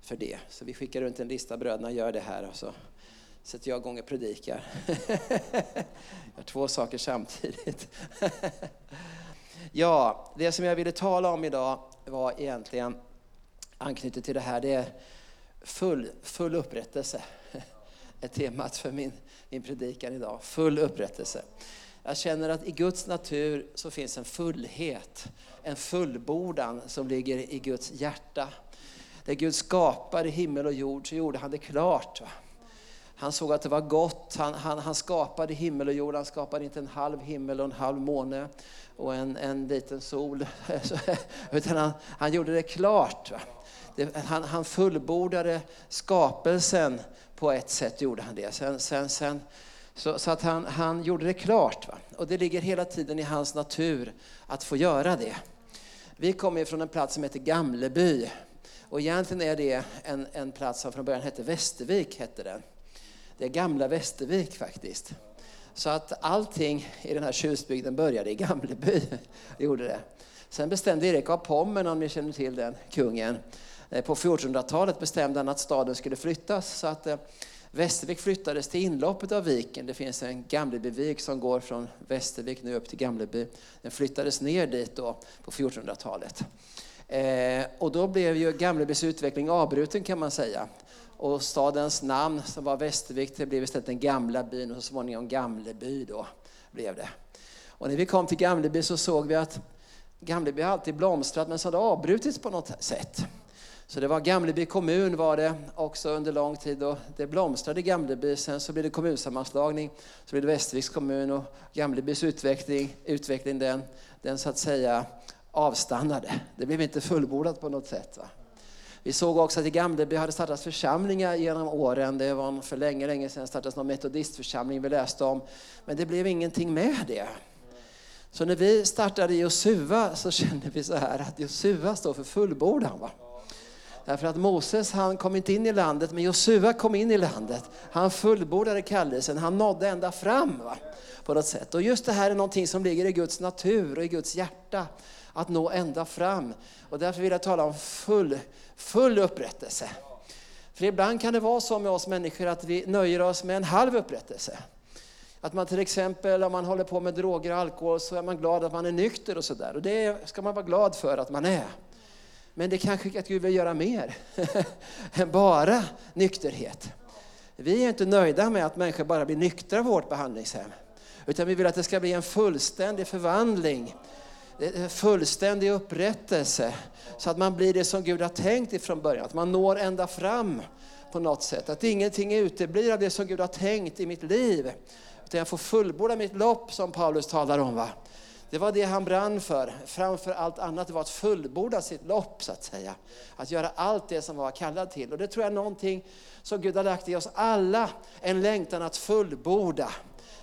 för det. Så vi skickar runt en lista, bröderna gör det här och så sätter jag igång och predikar. jag har två saker samtidigt. ja, det som jag ville tala om idag var egentligen anknutet till det här, det är full, full upprättelse. är temat för min, min predikan idag. Full upprättelse. Jag känner att i Guds natur så finns en fullhet, en fullbordan som ligger i Guds hjärta. Där Gud skapade himmel och jord så gjorde han det klart. Va? Han såg att det var gott, han, han, han skapade himmel och jord, han skapade inte en halv himmel och en halv måne och en, en liten sol. Utan han, han gjorde det klart. Va? Det, han, han fullbordade skapelsen på ett sätt, gjorde han det. Sen, sen, sen, så, så att han, han gjorde det klart. Va? Och det ligger hela tiden i hans natur att få göra det. Vi kommer från en plats som heter Gamleby. Och egentligen är det en, en plats som från början hette Västervik. Hette den. Det är gamla Västervik faktiskt. Så att allting i den här tjusbygden började i Gamleby. gjorde det. Sen bestämde Erik av Pommern, om ni känner till den kungen, eh, på 1400-talet bestämde han att staden skulle flyttas. Så att eh, Västervik flyttades till inloppet av viken. Det finns en Gamlebyvik som går från Västervik nu upp till Gamleby. Den flyttades ner dit då på 1400-talet. Eh, och då blev ju Gamlebys utveckling avbruten kan man säga. Och stadens namn som var Västervik det blev istället den gamla byn och så småningom Gamleby då blev det. Och när vi kom till Gamleby så såg vi att Gamleby har alltid blomstrat men så hade avbrutits på något sätt. Så det var Gamleby kommun var det också under lång tid och det blomstrade i Gamleby. Sen så blev det kommunsammanslagning, så blev det Västerviks kommun och Gamlebys utveckling, utveckling den, den så att säga avstannade. Det blev inte fullbordat på något sätt. Va? Vi såg också att i Gamleby hade startats församlingar genom åren. Det var för länge, länge sedan startades någon metodistförsamling vi läste om. Men det blev ingenting med det. Så när vi startade Josua så kände vi så här att Josua står för fullbordan. Va? Därför att Moses han kom inte in i landet, men Josua kom in i landet. Han fullbordade kallelsen, han nådde ända fram va? på något sätt. Och just det här är någonting som ligger i Guds natur och i Guds hjärta, att nå ända fram. Och därför vill jag tala om full, full upprättelse. För ibland kan det vara så med oss människor att vi nöjer oss med en halv upprättelse. Att man till exempel om man håller på med droger och alkohol så är man glad att man är nykter och sådär. Och det ska man vara glad för att man är. Men det kanske att Gud vill göra mer än bara nykterhet. Vi är inte nöjda med att människor bara blir nyktra på vårt behandlingshem. Utan vi vill att det ska bli en fullständig förvandling eh, fullständig upprättelse. Så att man blir det som Gud har tänkt ifrån början. Att man når ända fram på något sätt. Att ingenting uteblir av det som Gud har tänkt i mitt liv. Utan jag får fullborda mitt lopp som Paulus talar om. Va? Det var det han brann för. Framför allt annat det var att fullborda sitt lopp så att säga. Att göra allt det som man var kallad till. Och det tror jag är någonting som Gud har lagt i oss alla. En längtan att fullborda.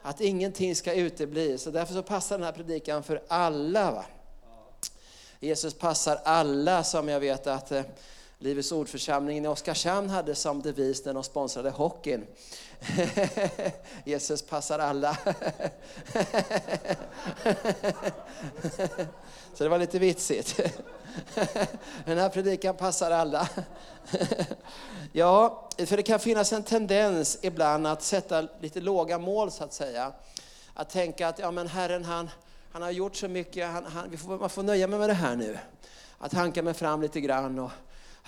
Att ingenting ska utebli. Så därför så passar den här predikan för alla. Va? Jesus passar alla som jag vet att eh, Livets ordförsamlingen i Oskarshamn hade som devis när de sponsrade hockeyn. Jesus passar alla. Så det var lite vitsigt. Den här predikan passar alla. Ja, för det kan finnas en tendens ibland att sätta lite låga mål så att säga. Att tänka att ja, men Herren han, han har gjort så mycket, han, han, vi får, man får nöja mig med det här nu. Att hanka mig fram lite grann och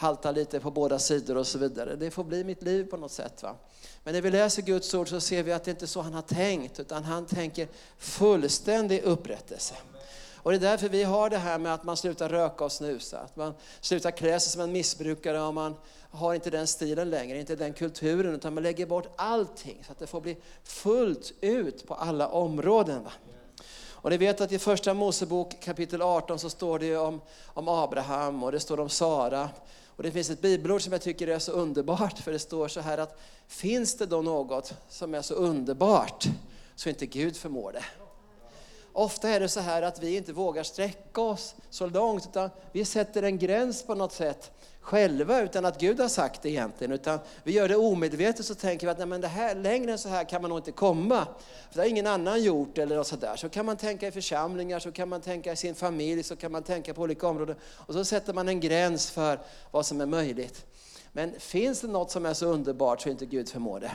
halta lite på båda sidor och så vidare. Det får bli mitt liv på något sätt. Va? Men när vi läser Guds ord så ser vi att det inte är så han har tänkt, utan han tänker fullständig upprättelse. Och det är därför vi har det här med att man slutar röka och snusa, att man slutar klä sig som en missbrukare och man har inte den stilen längre, inte den kulturen, utan man lägger bort allting så att det får bli fullt ut på alla områden. Va? Och ni vet att i första Mosebok kapitel 18 så står det om, om Abraham och det står om Sara. Och det finns ett bibelord som jag tycker är så underbart, för det står så här att finns det då något som är så underbart så inte Gud förmår det. Ofta är det så här att vi inte vågar sträcka oss så långt, utan vi sätter en gräns på något sätt själva utan att Gud har sagt det egentligen. Utan vi gör det omedvetet så tänker vi att nej, men det här, längre än så här kan man nog inte komma. För det har ingen annan gjort eller något sådär. Så kan man tänka i församlingar, så kan man tänka i sin familj, så kan man tänka på olika områden. Och så sätter man en gräns för vad som är möjligt. Men finns det något som är så underbart så inte Gud förmår det?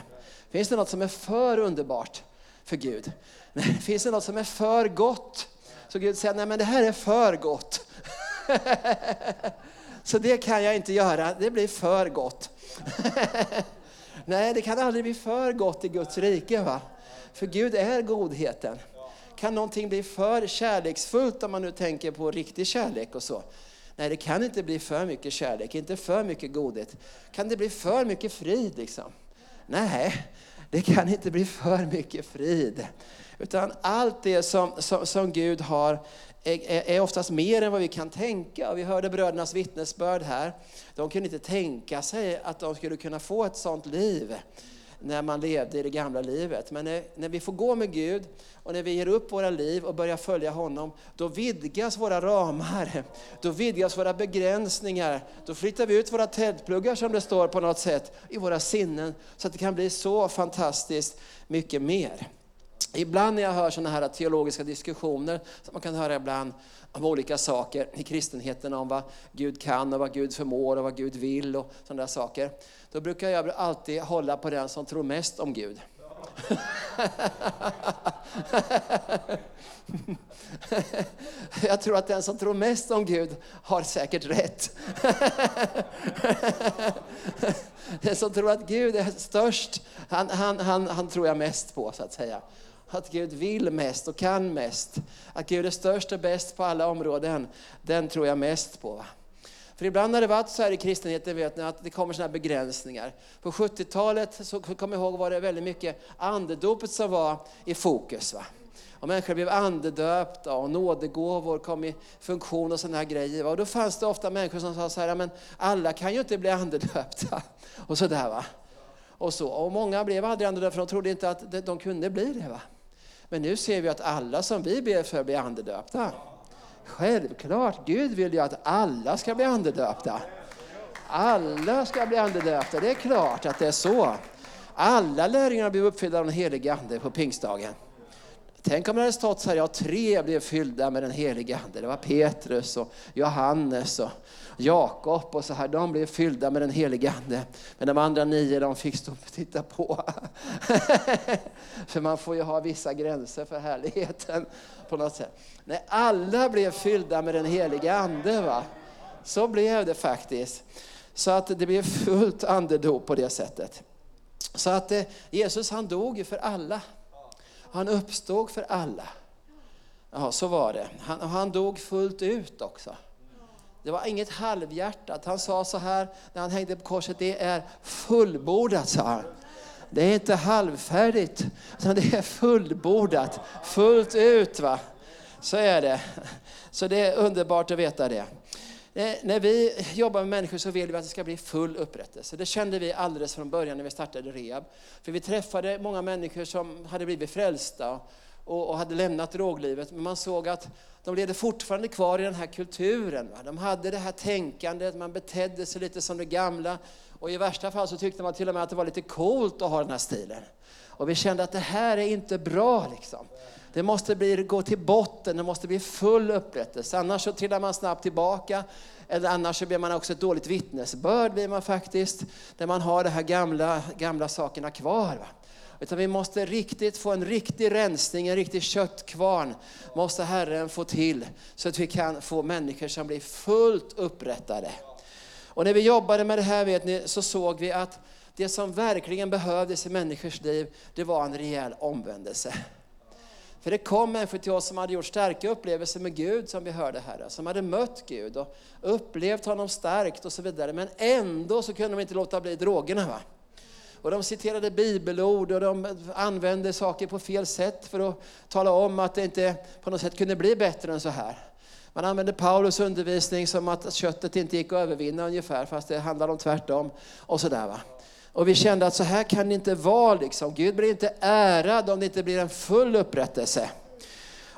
Finns det något som är för underbart för Gud? Nej, finns det något som är för gott? Så Gud säger, nej men det här är för gott. Så det kan jag inte göra, det blir för gott. Nej, det kan aldrig bli för gott i Guds rike. Va? För Gud är godheten. Kan någonting bli för kärleksfullt om man nu tänker på riktig kärlek och så? Nej, det kan inte bli för mycket kärlek, inte för mycket godhet. Kan det bli för mycket frid liksom? Nej, det kan inte bli för mycket frid. Utan allt det som, som, som Gud har är, är oftast mer än vad vi kan tänka. Vi hörde brödernas vittnesbörd här. De kunde inte tänka sig att de skulle kunna få ett sånt liv när man levde i det gamla livet. Men när, när, vi får gå med Gud och när vi ger upp våra liv och börjar följa honom, då vidgas våra ramar, då vidgas våra begränsningar. Då flyttar vi ut våra tältpluggar som det står på något sätt i våra sinnen så att det kan bli så fantastiskt mycket mer. Ibland när jag hör sådana här teologiska diskussioner, som man kan höra ibland om olika saker i kristenheten, om vad Gud kan och vad Gud förmår och vad Gud vill och sådana där saker. Då brukar jag alltid hålla på den som tror mest om Gud. Jag tror att den som tror mest om Gud har säkert rätt. Den som tror att Gud är störst, han, han, han, han tror jag mest på så att säga att Gud vill mest och kan mest. Att Gud är störst och bäst på alla områden, den tror jag mest på. För ibland har det varit så här i kristenheten vet ni, att det kommer sådana här begränsningar. På 70-talet så kommer jag ihåg var det väldigt mycket andedopet som var i fokus. Va? Och människor blev andedöpta och nådegåvor kom i funktion och sådana här grejer. Va? Och då fanns det ofta människor som sa så här, men alla kan ju inte bli andedöpta. Och sådär va. Och, så. och många blev aldrig andedöpta för de trodde inte att de kunde bli det. Va? Men nu ser vi att alla som vi ber för blir andedöpta. Självklart, Gud vill ju att alla ska bli andedöpta. Alla ska bli andedöpta, det är klart att det är så. Alla lärjungarna blev uppfyllda av den helige Ande på pingstdagen. Tänk om det hade stått så här, ja tre blev fyllda med den helige Ande. Det var Petrus och Johannes och Jakob och så här. De blev fyllda med den helige Ande. Men de andra nio de fick stå och titta på. för man får ju ha vissa gränser för härligheten på något sätt. Nej, alla blev fyllda med den helige Ande. Va? Så blev det faktiskt. Så att det blev fullt andedop på det sättet. Så att eh, Jesus han dog ju för alla. Han uppstod för alla. Ja, så var det. Han, han dog fullt ut också. Det var inget halvhjärtat. Han sa så här när han hängde på korset, det är fullbordat, sa han. Det är inte halvfärdigt, utan det är fullbordat, fullt ut. va. Så är det. Så det är underbart att veta det. Eh, när vi jobbar med människor så vill vi att det ska bli full upprättelse. Det kände vi alldeles från början när vi startade Rehab. För vi träffade många människor som hade blivit frälsta och, och hade lämnat droglivet. Men man såg att de levde fortfarande kvar i den här kulturen. Va? De hade det här tänkandet, man betedde sig lite som det gamla. Och i värsta fall så tyckte man till och med att det var lite coolt att ha den här stilen. Och vi kände att det här är inte bra liksom. Det måste bli, gå till botten, det måste bli full upprättelse. Annars så trillar man snabbt tillbaka. Eller annars så blir man också ett dåligt vittnesbörd blir man faktiskt. Där man har de här gamla, gamla sakerna kvar. Va? Utan vi måste riktigt få en riktig rensning, en riktig köttkvarn. Måste Herren få till. Så att vi kan få människor som blir fullt upprättade. Och när vi jobbade med det här vet ni, så såg vi att det som verkligen behövdes i människors liv, det var en rejäl omvändelse. För det kom människor till oss som hade gjort starka upplevelser med Gud, som vi hörde här, som hade mött Gud och upplevt honom starkt och så vidare. Men ändå så kunde de inte låta bli drogerna. Va? Och de citerade bibelord och de använde saker på fel sätt för att tala om att det inte på något sätt kunde bli bättre än så här. Man använde Paulus undervisning som att köttet inte gick att övervinna ungefär, fast det handlar om tvärtom. Och sådär va. Och vi kände att så här kan det inte vara. Liksom. Gud blir inte ärad om det inte blir en full upprättelse.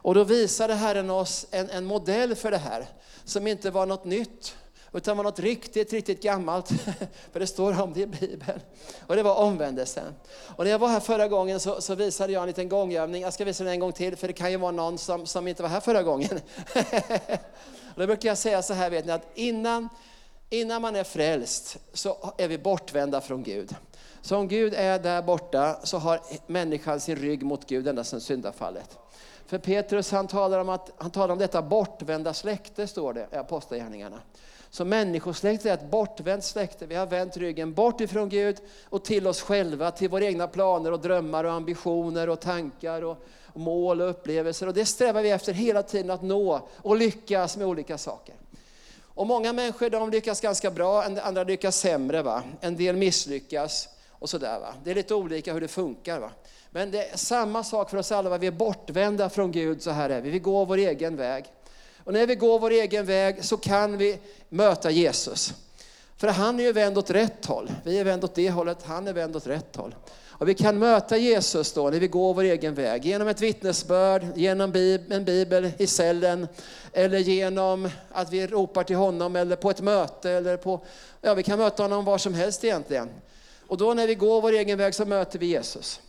Och då visade Herren oss en, en modell för det här, som inte var något nytt, utan var något riktigt, riktigt gammalt. För det står om det i Bibeln. Och det var omvändelsen. Och när jag var här förra gången så, så visade jag en liten gångövning. Jag ska visa den en gång till, för det kan ju vara någon som, som inte var här förra gången. och då brukar jag säga så här, vet ni, att innan, innan man är frälst så är vi bortvända från Gud. Så om Gud är där borta så har människan sin rygg mot Gud ända sedan syndafallet. För Petrus han talar om, att, han talar om detta bortvända släkte, står det i Apostlagärningarna. Så människosläktet är ett bortvänt släkte. Vi har vänt ryggen bort ifrån Gud och till oss själva, till våra egna planer och drömmar och ambitioner och tankar och, och mål och upplevelser. Och det strävar vi efter hela tiden att nå och lyckas med olika saker. Och många människor de lyckas ganska bra, andra lyckas sämre. Va? En del misslyckas och sådär. Va? Det är lite olika hur det funkar. Va? Men det är samma sak för oss alla, va? vi är bortvända från Gud, så här är vi. Vi går vår egen väg. Och när vi går vår egen väg så kan vi möta Jesus. För han är ju vänd åt rätt håll. Vi är vänd åt det hållet, han är vänd åt rätt håll. Och vi kan möta Jesus då när vi går vår egen väg. Genom ett vittnesbörd, genom en bibel i cellen. Eller genom att vi ropar till honom eller på ett möte. Eller på, ja, vi kan möta honom var som helst egentligen. Och då när vi går vår egen väg så möter vi Jesus.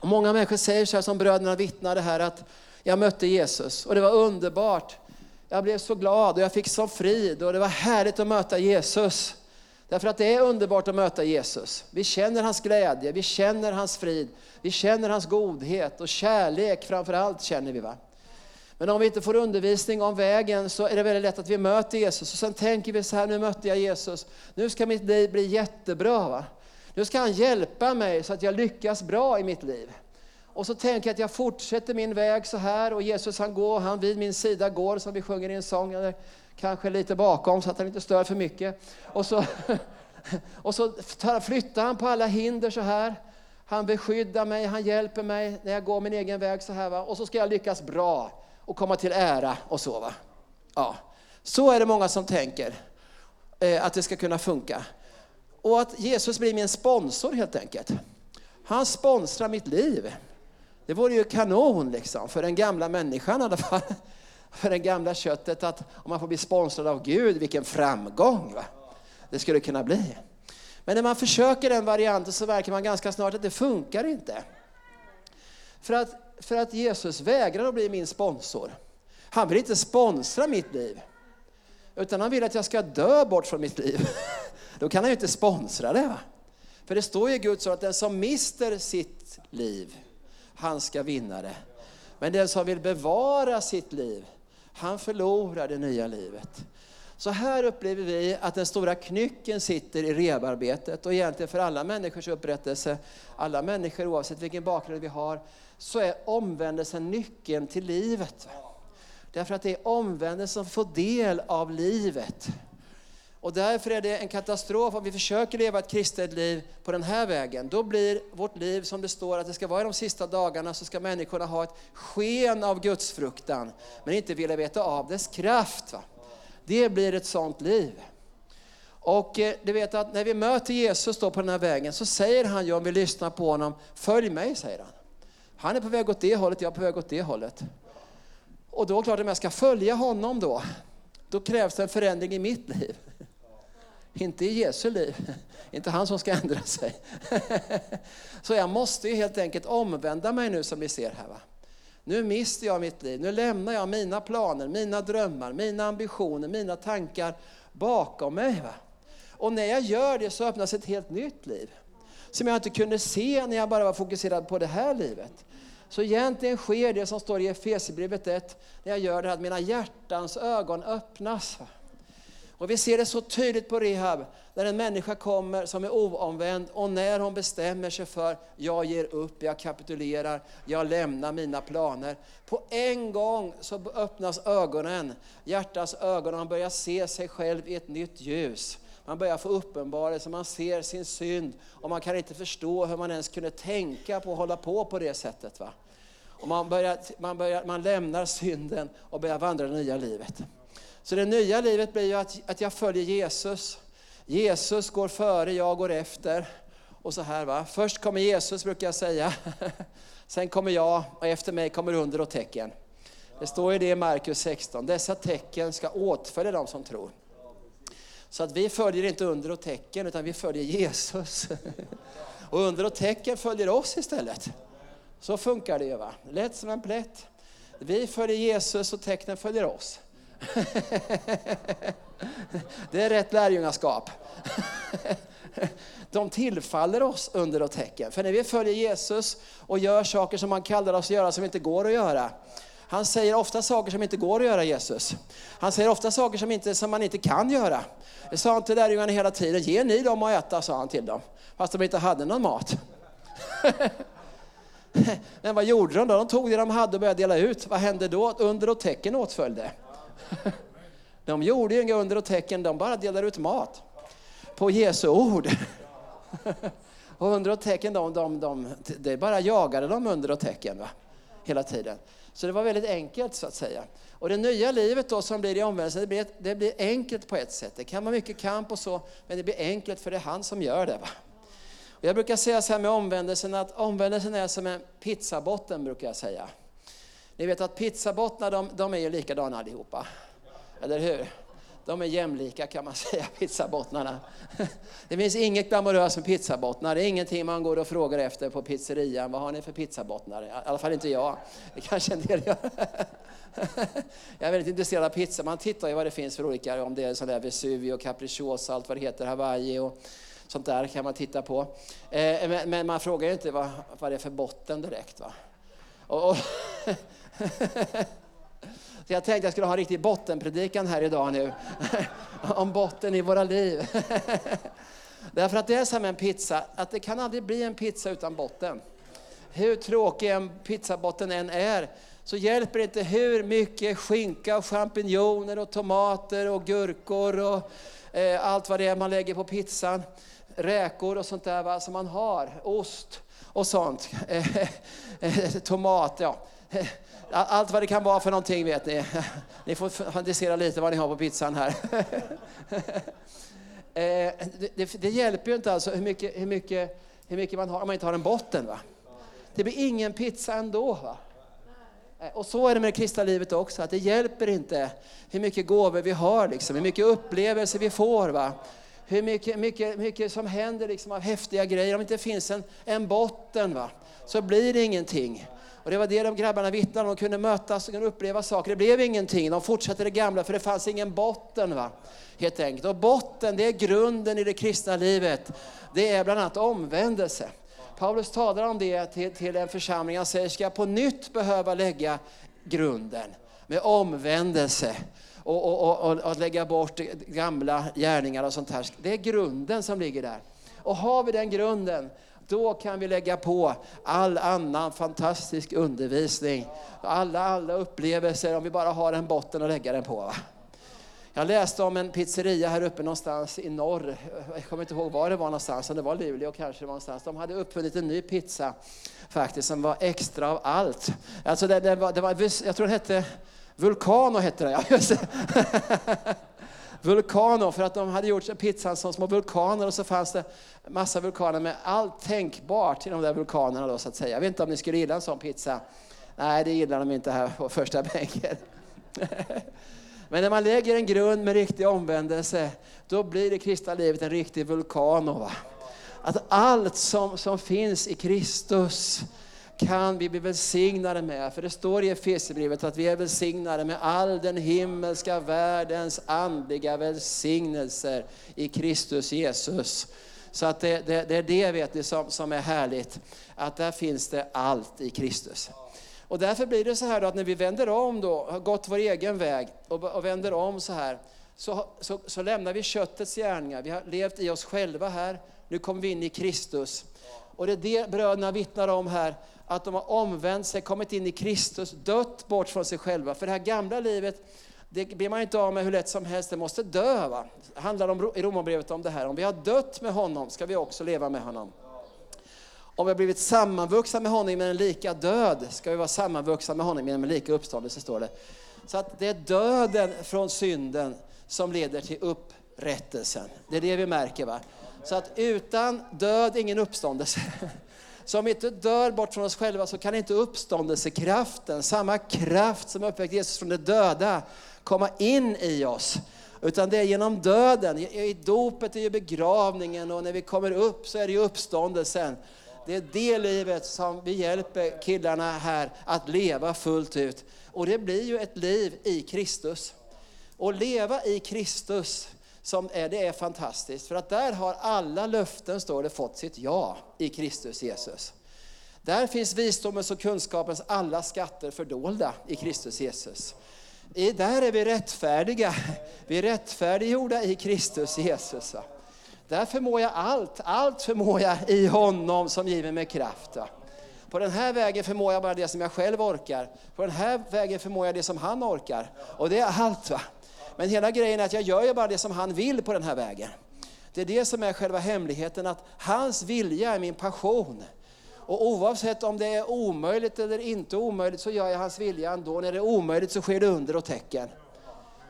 Och många människor säger så här som bröderna vittnade här att jag mötte Jesus och det var underbart. Jag blev så glad och jag fick så frid och det var härligt att möta Jesus. Därför att det är underbart att möta Jesus. Vi känner hans glädje, vi känner hans frid, vi känner hans godhet och kärlek framför allt känner vi. va. Men om vi inte får undervisning om vägen så är det väldigt lätt att vi möter Jesus och sen tänker vi så här, nu mötte jag Jesus, nu ska mitt liv bli jättebra. Va? Nu ska han hjälpa mig så att jag lyckas bra i mitt liv. Och så tänker jag att jag fortsätter min väg så här och Jesus han går, han vid min sida går som vi sjunger i en sång, eller kanske lite bakom så att han inte stör för mycket. Och så, och så flyttar han på alla hinder så här. Han beskyddar mig, han hjälper mig när jag går min egen väg så här. Va? Och så ska jag lyckas bra och komma till ära och så. Va? Ja. Så är det många som tänker eh, att det ska kunna funka. Och att Jesus blir min sponsor helt enkelt. Han sponsrar mitt liv. Det vore ju kanon liksom, för den gamla människan i alla fall. För det gamla köttet att om man får bli sponsrad av Gud, vilken framgång va? det skulle kunna bli. Men när man försöker den varianten så verkar man ganska snart att det funkar inte. För att, för att Jesus vägrar att bli min sponsor. Han vill inte sponsra mitt liv. Utan han vill att jag ska dö bort från mitt liv. Då kan han ju inte sponsra det. Va? För det står ju i Guds ord att den som mister sitt liv, han ska vinna det. Men den som vill bevara sitt liv, han förlorar det nya livet. Så här upplever vi att den stora knycken sitter i rebarbetet och egentligen för alla människors upprättelse, alla människor oavsett vilken bakgrund vi har, så är omvändelsen nyckeln till livet. Därför att det är omvändelsen som får del av livet. Och därför är det en katastrof om vi försöker leva ett kristet liv på den här vägen. Då blir vårt liv som det står att det ska vara i de sista dagarna så ska människorna ha ett sken av gudsfruktan men inte vilja veta av dess kraft. Va? Det blir ett sånt liv. Och eh, du vet att när vi möter Jesus då på den här vägen så säger han ju om vi lyssnar på honom, följ mig säger han. Han är på väg åt det hållet, jag är på väg åt det hållet. Och då klart om jag ska följa honom då, då krävs det en förändring i mitt liv. Inte i Jesu liv, inte han som ska ändra sig. Så jag måste ju helt enkelt omvända mig nu som vi ser här. Va? Nu mister jag mitt liv, nu lämnar jag mina planer, mina drömmar, mina ambitioner, mina tankar bakom mig. Va? Och när jag gör det så öppnas ett helt nytt liv. Som jag inte kunde se när jag bara var fokuserad på det här livet. Så egentligen sker det som står i Efesierbrevet 1, när jag gör det här att mina hjärtans ögon öppnas. Och vi ser det så tydligt på Rehab, när en människa kommer som är oomvänd och när hon bestämmer sig för, jag ger upp, jag kapitulerar, jag lämnar mina planer. På en gång så öppnas ögonen, hjärtats ögon och man börjar se sig själv i ett nytt ljus. Man börjar få uppenbarelse, man ser sin synd och man kan inte förstå hur man ens kunde tänka på att hålla på på det sättet. Va? Och man, börjar, man, börjar, man lämnar synden och börjar vandra det nya livet. Så det nya livet blir ju att, att jag följer Jesus. Jesus går före, jag går efter. Och så här va, först kommer Jesus brukar jag säga. Sen kommer jag och efter mig kommer under och tecken. Det står ju det i Markus 16. Dessa tecken ska åtfölja dem som tror. Så att vi följer inte under och tecken utan vi följer Jesus. Och under och tecken följer oss istället. Så funkar det ju va, lätt som en plätt. Vi följer Jesus och tecknen följer oss. Det är rätt lärjungaskap. De tillfaller oss under och tecken. För när vi följer Jesus och gör saker som han kallar oss att göra som inte går att göra. Han säger ofta saker som inte går att göra Jesus. Han säger ofta saker som, inte, som man inte kan göra. Det sa han till lärjungarna hela tiden. Ge ni dem att äta, sa han till dem. Fast de inte hade någon mat. Men vad gjorde de då? De tog det de hade och började dela ut. Vad hände då? Under och tecken åtföljde. De gjorde ju inga under och tecken, de bara delade ut mat. På Jesu ord. Och under och tecken, de, de, de, det bara jagade de under och tecken va? hela tiden. Så det var väldigt enkelt så att säga. Och det nya livet då som blir i omvändelsen, det blir, det blir enkelt på ett sätt. Det kan vara mycket kamp och så, men det blir enkelt för det är han som gör det. Va? Och jag brukar säga så här med omvändelsen, att omvändelsen är som en pizzabotten brukar jag säga. Ni vet att pizzabottnar de, de är ju likadana allihopa. Eller hur? De är jämlika kan man säga, pizzabottnarna. Det finns inget glamoröst med pizzabottnar. Det är ingenting man går och frågar efter på pizzerian. Vad har ni för pizzabottnar? I alla fall inte jag. Det kanske en del gör. Jag är väldigt intresserad av pizza. Man tittar ju vad det finns för olika, om det är sån där Vesuvio, Capricciosa, allt vad det heter, Hawaii och sånt där kan man titta på. Eh, men man frågar ju inte vad, vad det är för botten direkt. Va? Och, och Så jag tänkte jag skulle ha en riktig bottenpredikan här idag nu. Om botten i våra liv. Därför att det är som en pizza, att det kan aldrig bli en pizza utan botten. Hur tråkig en pizzabotten än är, så hjälper det inte hur mycket skinka och champinjoner och tomater och gurkor och eh, allt vad det är man lägger på pizzan. Räkor och sånt där va, som man har, ost och sånt. Eh, eh, tomat, ja. Allt vad det kan vara för någonting vet ni. Ni får fantisera lite vad ni har på pizzan här. Eh, det, det, det, hjälper ju inte alltså hur mycket, hur, mycket, hur mycket man har om man inte har en botten. Va? Det blir ingen pizza ändå. Va? Eh, och så är det med det kristna livet också, att det hjälper inte hur mycket gåvor vi har, liksom, hur mycket upplevelser vi får. Va? Hur mycket, mycket, mycket som händer liksom, av häftiga grejer. Om det inte finns en, en botten va? så blir det ingenting. Och det var det de grabbarna vittnade om, De kunde mötas och kunde uppleva saker. Det blev ingenting. De fortsatte det gamla för det fanns ingen botten. Va? Helt enkelt. Och botten, det är grunden i det kristna livet. Det är bland annat omvändelse. Paulus talar om det till, till en församling. Han säger, ska jag på nytt behöva lägga grunden med omvändelse och, och, och, och lägga bort gamla gärningar och sånt här. Det är grunden som ligger där. Och har vi den grunden, då kan vi lägga på all annan fantastisk undervisning. Alla, alla upplevelser om vi bara har en botten att lägga den på. Va? Jag läste om en pizzeria här uppe någonstans i norr. Jag kommer inte ihåg var det var någonstans, om det var Luleå kanske det var någonstans. De hade uppfunnit en ny pizza faktiskt som var extra av allt. Alltså det, det var, det var, jag tror den hette Vulcano hette den, ja just det. Vulcano, för att de hade gjort pizzan som små vulkaner och så fanns det massa vulkaner med allt tänkbart i de där vulkanerna då så att säga. Jag vet inte om ni skulle gilla en sån pizza. Nej, det gillar de inte här på första bänken. Men när man lägger en grund med riktig omvändelse, då blir det kristna livet en riktig vulkan. Va? Att allt som, som finns i Kristus kan vi bli välsignade med. För det står i Efesierbrevet att vi är välsignade med all den himmelska världens andliga välsignelser i Kristus Jesus. Så att det, det, det är det vet ni, som, som är härligt, att där finns det allt i Kristus. Och därför blir det så här då att när vi vänder om då, har gått vår egen väg och, och vänder om så här, så, så, så lämnar vi köttets gärningar. Vi har levt i oss själva här, nu kommer vi in i Kristus. Och det är det bröderna vittnar om här, att de har omvänt sig, kommit in i Kristus, dött bort från sig själva. För det här gamla livet, det blir man inte av med hur lätt som helst, det måste dö. Va? Det handlar om, i Romarbrevet om det här, om vi har dött med honom ska vi också leva med honom. Om vi har blivit sammanvuxna med honom med en lika död ska vi vara sammanvuxna med honom med en lika uppståndelse, står det. Så att det är döden från synden som leder till upprättelsen. Det är det vi märker. va? Så att utan död, ingen uppståndelse. Så om vi inte dör bort från oss själva så kan inte uppståndelsekraften, samma kraft som uppväckte Jesus från de döda, komma in i oss. Utan det är genom döden, i dopet är ju begravningen och när vi kommer upp så är det ju uppståndelsen. Det är det livet som vi hjälper killarna här att leva fullt ut. Och det blir ju ett liv i Kristus. Och leva i Kristus, som är, det är fantastiskt. För att där har alla löften, står det, fått sitt ja i Kristus Jesus. Där finns visdomens och kunskapens alla skatter fördolda i Kristus Jesus. I, där är vi rättfärdiga. Vi är rättfärdiggjorda i Kristus Jesus. Där förmår jag allt, allt förmår jag i honom som giver mig kraft. På den här vägen förmår jag bara det som jag själv orkar. På den här vägen förmår jag det som han orkar. Och det är allt. va. Men hela grejen är att jag gör ju bara det som han vill på den här vägen. Det är det som är själva hemligheten, att hans vilja är min passion. Och oavsett om det är omöjligt eller inte omöjligt så gör jag hans vilja ändå. När det är omöjligt så sker det under och tecken.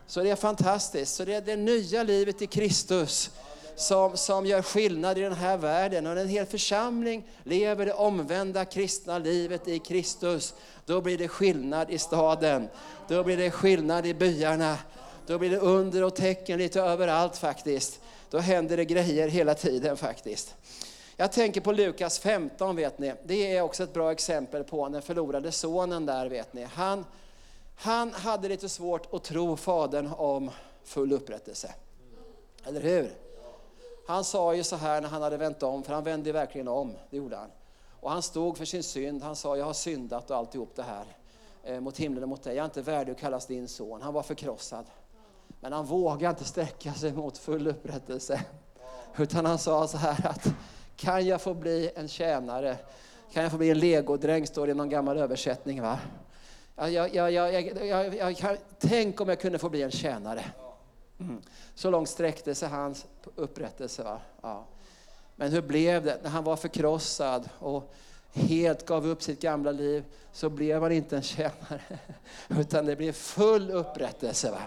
Så det är fantastiskt. Så det är det nya livet i Kristus som, som gör skillnad i den här världen. Och när en hel församling lever det omvända kristna livet i Kristus, då blir det skillnad i staden. Då blir det skillnad i byarna. Då blir det under och tecken lite överallt faktiskt. Då händer det grejer hela tiden faktiskt. Jag tänker på Lukas 15 vet ni. Det är också ett bra exempel på den förlorade sonen där vet ni. Han, han hade lite svårt att tro fadern om full upprättelse. Eller hur? Han sa ju så här när han hade vänt om, för han vände verkligen om, det gjorde han. Och han stod för sin synd, han sa jag har syndat och alltihop det här eh, mot himlen och mot dig. Jag är inte värdig att kallas din son. Han var förkrossad. Men han vågade inte sträcka sig mot full upprättelse. Utan han sa så här att kan jag få bli en tjänare? Kan jag få bli en legodräng, står det i någon gammal översättning. Va? Jag, jag, jag, jag, tänk om jag kunde få bli en tjänare. Mm. Så långt sträckte sig hans upprättelse. Va? Ja. Men hur blev det? När han var förkrossad och helt gav upp sitt gamla liv så blev han inte en tjänare. Utan det blev full upprättelse. Va?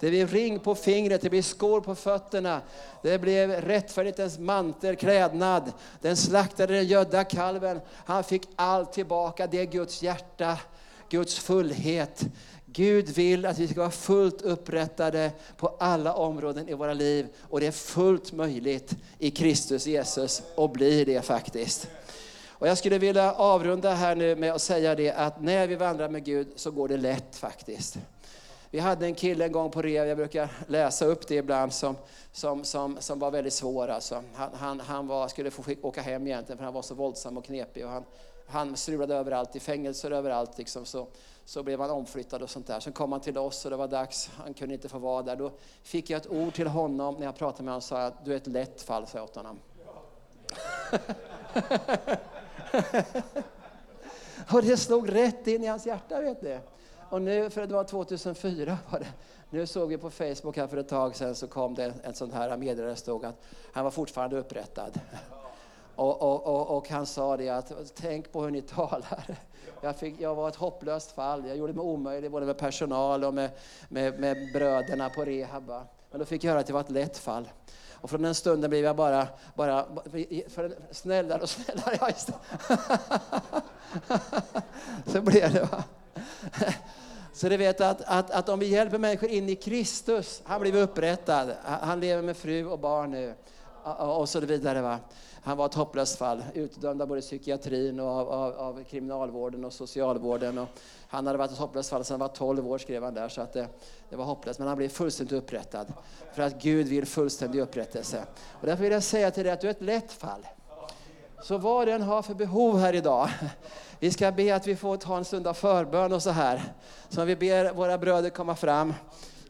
Det blev ring på fingret, det blev skor på fötterna. Det blev rättfärdighetens mantel, klädnad. Den slaktade den gödda kalven. Han fick allt tillbaka. Det är Guds hjärta, Guds fullhet. Gud vill att vi ska vara fullt upprättade på alla områden i våra liv. Och det är fullt möjligt i Kristus Jesus och blir det faktiskt. Och jag skulle vilja avrunda här nu med att säga det att när vi vandrar med Gud så går det lätt faktiskt. Vi hade en kille en gång på rev, jag brukar läsa upp det ibland, som, som, som, som var väldigt svår. Alltså. Han, han, han var, skulle få åka hem egentligen för han var så våldsam och knepig. Och han, han strulade överallt, i fängelser överallt. Liksom, så, så blev han omflyttad och sånt där. Sen kom han till oss och det var dags, han kunde inte få vara där. Då fick jag ett ord till honom när jag pratade med honom och sa att du är ett lätt fall, sa jag åt honom. Och det slog rätt in i hans hjärta, vet ni. Och nu, för det var 2004 var det. Nu såg vi på Facebook här för ett tag sedan så kom det ett sån här meddelande det stod att han var fortfarande upprättad. Och, och, och, och han sa det att tänk på hur ni talar. Jag, fick, jag var ett hopplöst fall. Jag gjorde mig omöjlig både med personal och med, med, med bröderna på rehab. Men då fick jag höra att det var ett lätt fall. Och från den stunden blev jag bara, bara för, snällare och snällare. Ja, just det. Så blev det. Va? Så du vet att, att, att om vi hjälper människor in i Kristus, han blev upprättad, han lever med fru och barn nu och så vidare. Va? Han var ett hopplöst fall, utdömd av både psykiatrin och av, av, av kriminalvården och socialvården. Och han hade varit ett hopplöst fall sedan han var 12 år skrev han där, så att det, det var hopplöst. Men han blev fullständigt upprättad. För att Gud vill fullständig upprättelse. Och därför vill jag säga till dig att du är ett lätt fall. Så vad den har för behov här idag. Vi ska be att vi får ta en stund av förbön och så här. Så vi ber våra bröder komma fram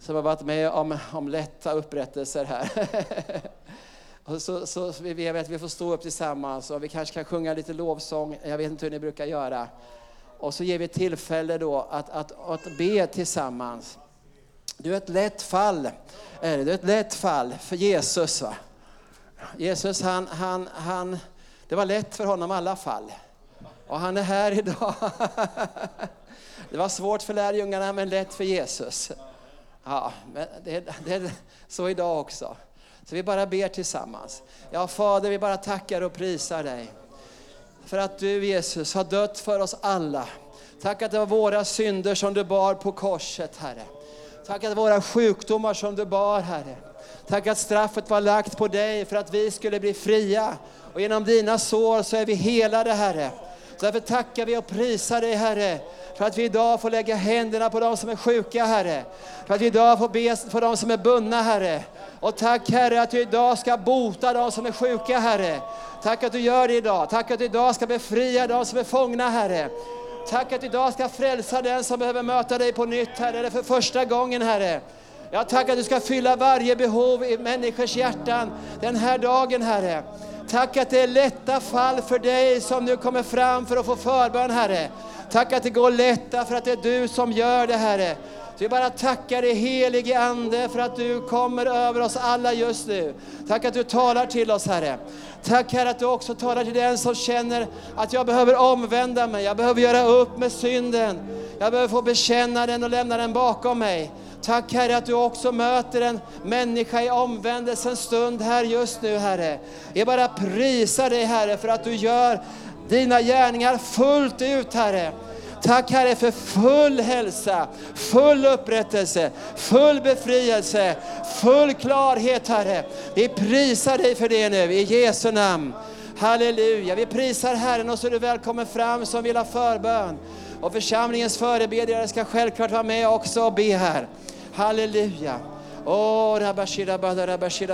som har varit med om, om lätta upprättelser här. Och så, så vi ber att vi får stå upp tillsammans och vi kanske kan sjunga lite lovsång. Jag vet inte hur ni brukar göra. Och så ger vi tillfälle då att, att, att be tillsammans. Du är ett lätt fall. Är? Du är ett lätt fall för Jesus. Va? Jesus han, han, han, det var lätt för honom i alla fall. Och han är här idag. Det var svårt för lärjungarna men lätt för Jesus. Ja, men det, det är så idag också. Så vi bara ber tillsammans. Ja, Fader, vi bara tackar och prisar dig. För att du, Jesus, har dött för oss alla. Tack att det var våra synder som du bar på korset, Herre. Tack att det var våra sjukdomar som du bar, Herre. Tack att straffet var lagt på dig för att vi skulle bli fria. Och genom dina sår så är vi helade, Herre. Så därför tackar vi och prisar dig, Herre, för att vi idag får lägga händerna på de som är sjuka, Herre. För att vi idag får be för de som är bundna, Herre. Och tack, Herre, att du idag ska bota de som är sjuka, Herre. Tack att du gör det idag. Tack att du idag ska befria de som är fångna, Herre. Tack att du idag ska frälsa den som behöver möta dig på nytt, Herre, eller för första gången, Herre. Jag tackar att du ska fylla varje behov i människors hjärtan den här dagen, Herre. Tack att det är lätta fall för dig som nu kommer fram för att få förbön, Herre. Tack att det går lätta för att det är du som gör det, Herre. Så vi bara tackar dig helige Ande för att du kommer över oss alla just nu. Tack att du talar till oss Herre. Tack Herre att du också talar till den som känner att jag behöver omvända mig, jag behöver göra upp med synden. Jag behöver få bekänna den och lämna den bakom mig. Tack Herre att du också möter en människa i omvändelsens stund här just nu Herre. Jag bara prisar dig Herre för att du gör dina gärningar fullt ut Herre. Tack Herre för full hälsa, full upprättelse, full befrielse, full klarhet Herre. Vi prisar dig för det nu i Jesu namn. Halleluja, vi prisar Herren och så är du välkommen fram som vill ha förbön. Och församlingens förebedjare ska självklart vara med också och be här. Halleluja. Oh, rabashira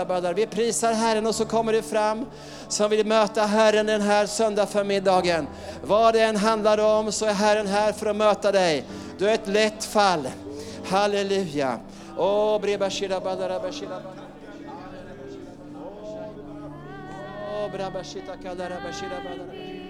badar. Vi prisar Herren och så kommer det fram som vill möta Herren den här söndag förmiddagen. Vad det än handlar om så är Herren här för att möta dig. Du är ett lätt fall. Halleluja. Oh, brebashira badar, rabashira brabashita kadar, rabashira badar. Stop